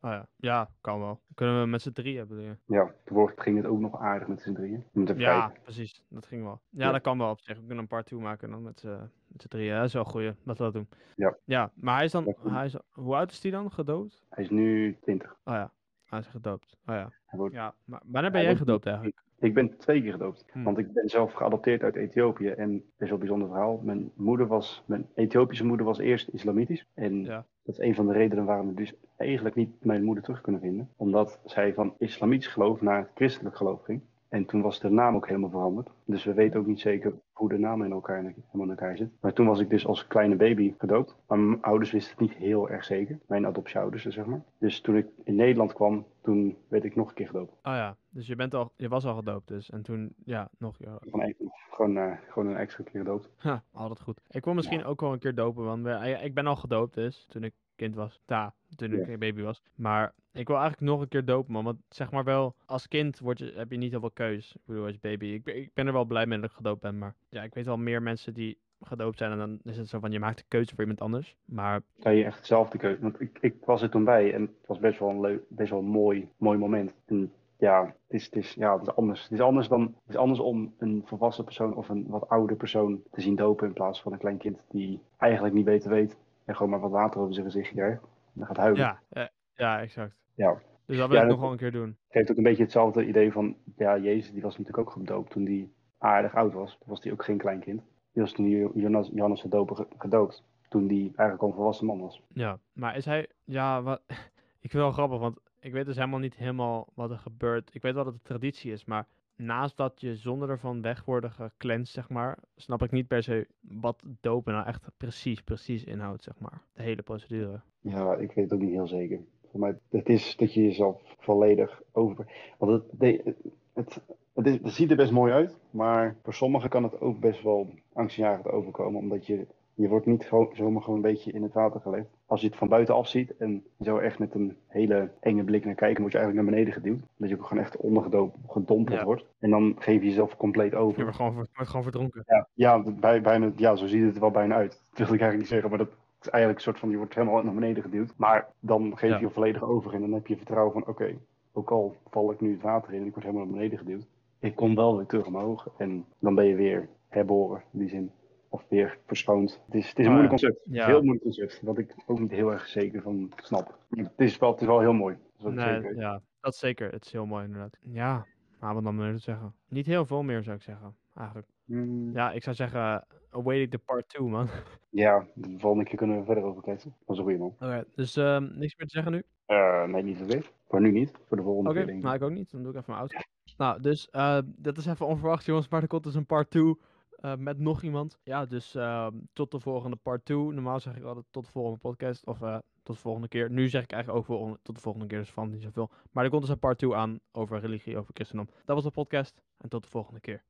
Speaker 1: Oh ja. Ja, kan wel. Kunnen we met z'n drieën bedoel je?
Speaker 2: Ja, toevallig ging het ook nog aardig met z'n drieën. Even
Speaker 1: Ja, precies. Dat ging wel. Ja,
Speaker 2: Ja.
Speaker 1: dat kan wel op zich. We kunnen een part 2 maken dan met z'n met drieën. Dat is wel goeie. Laten we dat doen.
Speaker 2: Ja.
Speaker 1: Ja, maar hij is dan...
Speaker 2: Goed.
Speaker 1: Hij is, hoe oud is hij dan? Gedoopt?
Speaker 2: Hij is nu 20.
Speaker 1: Oh ja. Hij is gedoopt. Oh ja.
Speaker 2: Wordt,
Speaker 1: Ja, maar wanneer ben jij gedoopt eigenlijk?
Speaker 2: Ik ben twee keer gedoopt.
Speaker 1: Hm.
Speaker 2: Want ik ben zelf geadopteerd uit Ethiopië. En best wel een bijzonder verhaal. Mijn moeder was, mijn Ethiopische moeder was eerst islamitisch. En
Speaker 1: Ja.
Speaker 2: dat is een van de redenen waarom we dus eigenlijk niet mijn moeder terug kunnen vinden. Omdat zij van islamitisch geloof naar christelijk geloof ging. En toen was de naam ook helemaal veranderd. Dus we weten ook niet zeker hoe de naam in elkaar, helemaal in elkaar zit. Maar toen was ik dus als kleine baby gedoopt. Maar mijn ouders wisten het niet heel erg zeker. Mijn adoptieouders, zeg maar. Dus toen ik in Nederland kwam, toen werd ik nog een keer gedoopt.
Speaker 1: Oh ja. Dus je, bent al, je was al gedoopt dus. En toen, ja, nog... Ja,
Speaker 2: Van even, gewoon, eh, gewoon een extra keer gedoopt.
Speaker 1: Ha, altijd goed. Ik wil misschien ook wel een keer dopen, want we- ik ben al gedoopt dus, toen ik kind was. Ja, toen ik
Speaker 2: Ja.
Speaker 1: baby was. Maar ik wil eigenlijk nog een keer dopen, man. Want zeg maar wel, als kind word je, heb je niet heel veel keus. Ik bedoel, als baby. Ik ben, ik ben er wel blij mee dat ik gedoopt ben, maar ja, ik weet wel meer mensen die gedoopt zijn en dan is het zo van, je maakt de keuze voor iemand anders. Maar
Speaker 2: kan je echt zelf de keuze. Want ik, ik was er toen bij en het was best wel een leuk, best wel een mooi, mooi moment. En ja, het is, het is, ja, het is anders. Het is anders, dan, het is anders om een volwassen persoon of een wat oude persoon te zien dopen in plaats van een klein kind die eigenlijk niet beter weet en gewoon maar wat water over zijn gezicht krijgt. En dan gaat huilen.
Speaker 1: Ja, eh, ja, exact.
Speaker 2: Ja.
Speaker 1: Dus dat wil
Speaker 2: Ja,
Speaker 1: ik nog wel een keer doen.
Speaker 2: Het geeft ook een beetje hetzelfde idee van, ja, Jezus die was natuurlijk ook gedoopt toen hij aardig oud was. Was hij ook geen klein kind. Die was toen Jo- Jonas, Johannes de Doper ge- gedoopt. Toen die eigenlijk al een volwassen man was.
Speaker 1: Ja, maar is hij... Ja, wat... ik vind het wel grappig, want ik weet dus helemaal niet helemaal wat er gebeurt. Ik weet wel dat het traditie is, maar naast dat je zonder ervan weg worden gecleansed, zeg maar, snap ik niet per se wat dopen nou echt precies, precies inhoudt, zeg maar. De hele procedure.
Speaker 2: Ja, ik weet het ook niet heel zeker. Voor mij, het is dat je jezelf volledig over... Want het, het, het, is, het ziet er best mooi uit, maar voor sommigen kan het ook best wel angstjagend overkomen. Omdat je, je wordt niet gewoon, zomaar gewoon een beetje in het water gelegd. Als je het van buitenaf ziet en er echt met een hele enge blik naar kijken, word je eigenlijk naar beneden geduwd. Dat je ook gewoon echt ondergedompeld
Speaker 1: Ja.
Speaker 2: wordt. En dan geef je jezelf compleet over.
Speaker 1: Je wordt gewoon, gewoon verdronken.
Speaker 2: Ja, ja, bij, bijna, ja, zo ziet het er wel bijna uit. Dat wilde ik eigenlijk niet zeggen, maar dat eigenlijk een soort van, je wordt helemaal naar beneden geduwd. Maar dan geef je je volledig over en dan heb je vertrouwen van, oké, ook al val ik nu het water in en ik word helemaal naar beneden geduwd. Ik kom wel weer terug omhoog en dan ben je weer herboren, in die zin. Of weer verschoond. Het is, het is een
Speaker 1: Oh,
Speaker 2: moeilijk concept. Is
Speaker 1: Ja.
Speaker 2: heel moeilijk concept, wat ik ook niet heel erg zeker van snap. Het is wel, het is wel heel mooi. Dat is
Speaker 1: Nee,
Speaker 2: zeker
Speaker 1: ja, dat is zeker. Het is heel mooi inderdaad. Ja, maar wat dan meer te zeggen? Niet heel veel meer zou ik zeggen, eigenlijk.
Speaker 2: Hmm,
Speaker 1: Ja, ik zou zeggen, awaiting the part 2, man.
Speaker 2: ja, de volgende keer kunnen we verder over kletsen. Dat is een goede man.
Speaker 1: Oké, dus ehm, niks meer te zeggen nu?
Speaker 2: Eh, nee, niet zoveel. Voor nu niet. Voor de volgende
Speaker 1: Oké,
Speaker 2: keer ik.
Speaker 1: nou ik ook niet. Dan doe ik even mijn auto. Nou, dus eh, dat is even onverwacht, jongens. Maar er komt dus een part 2 eh, met nog iemand. Ja, dus ehm, tot de volgende part 2. Normaal zeg ik altijd tot de volgende podcast. Of eh, tot de volgende keer. Nu zeg ik eigenlijk ook volgende, tot de volgende keer. Dus van niet zoveel. Maar er komt dus een part 2 aan over religie, over christendom. Dat was de podcast. En tot de volgende keer.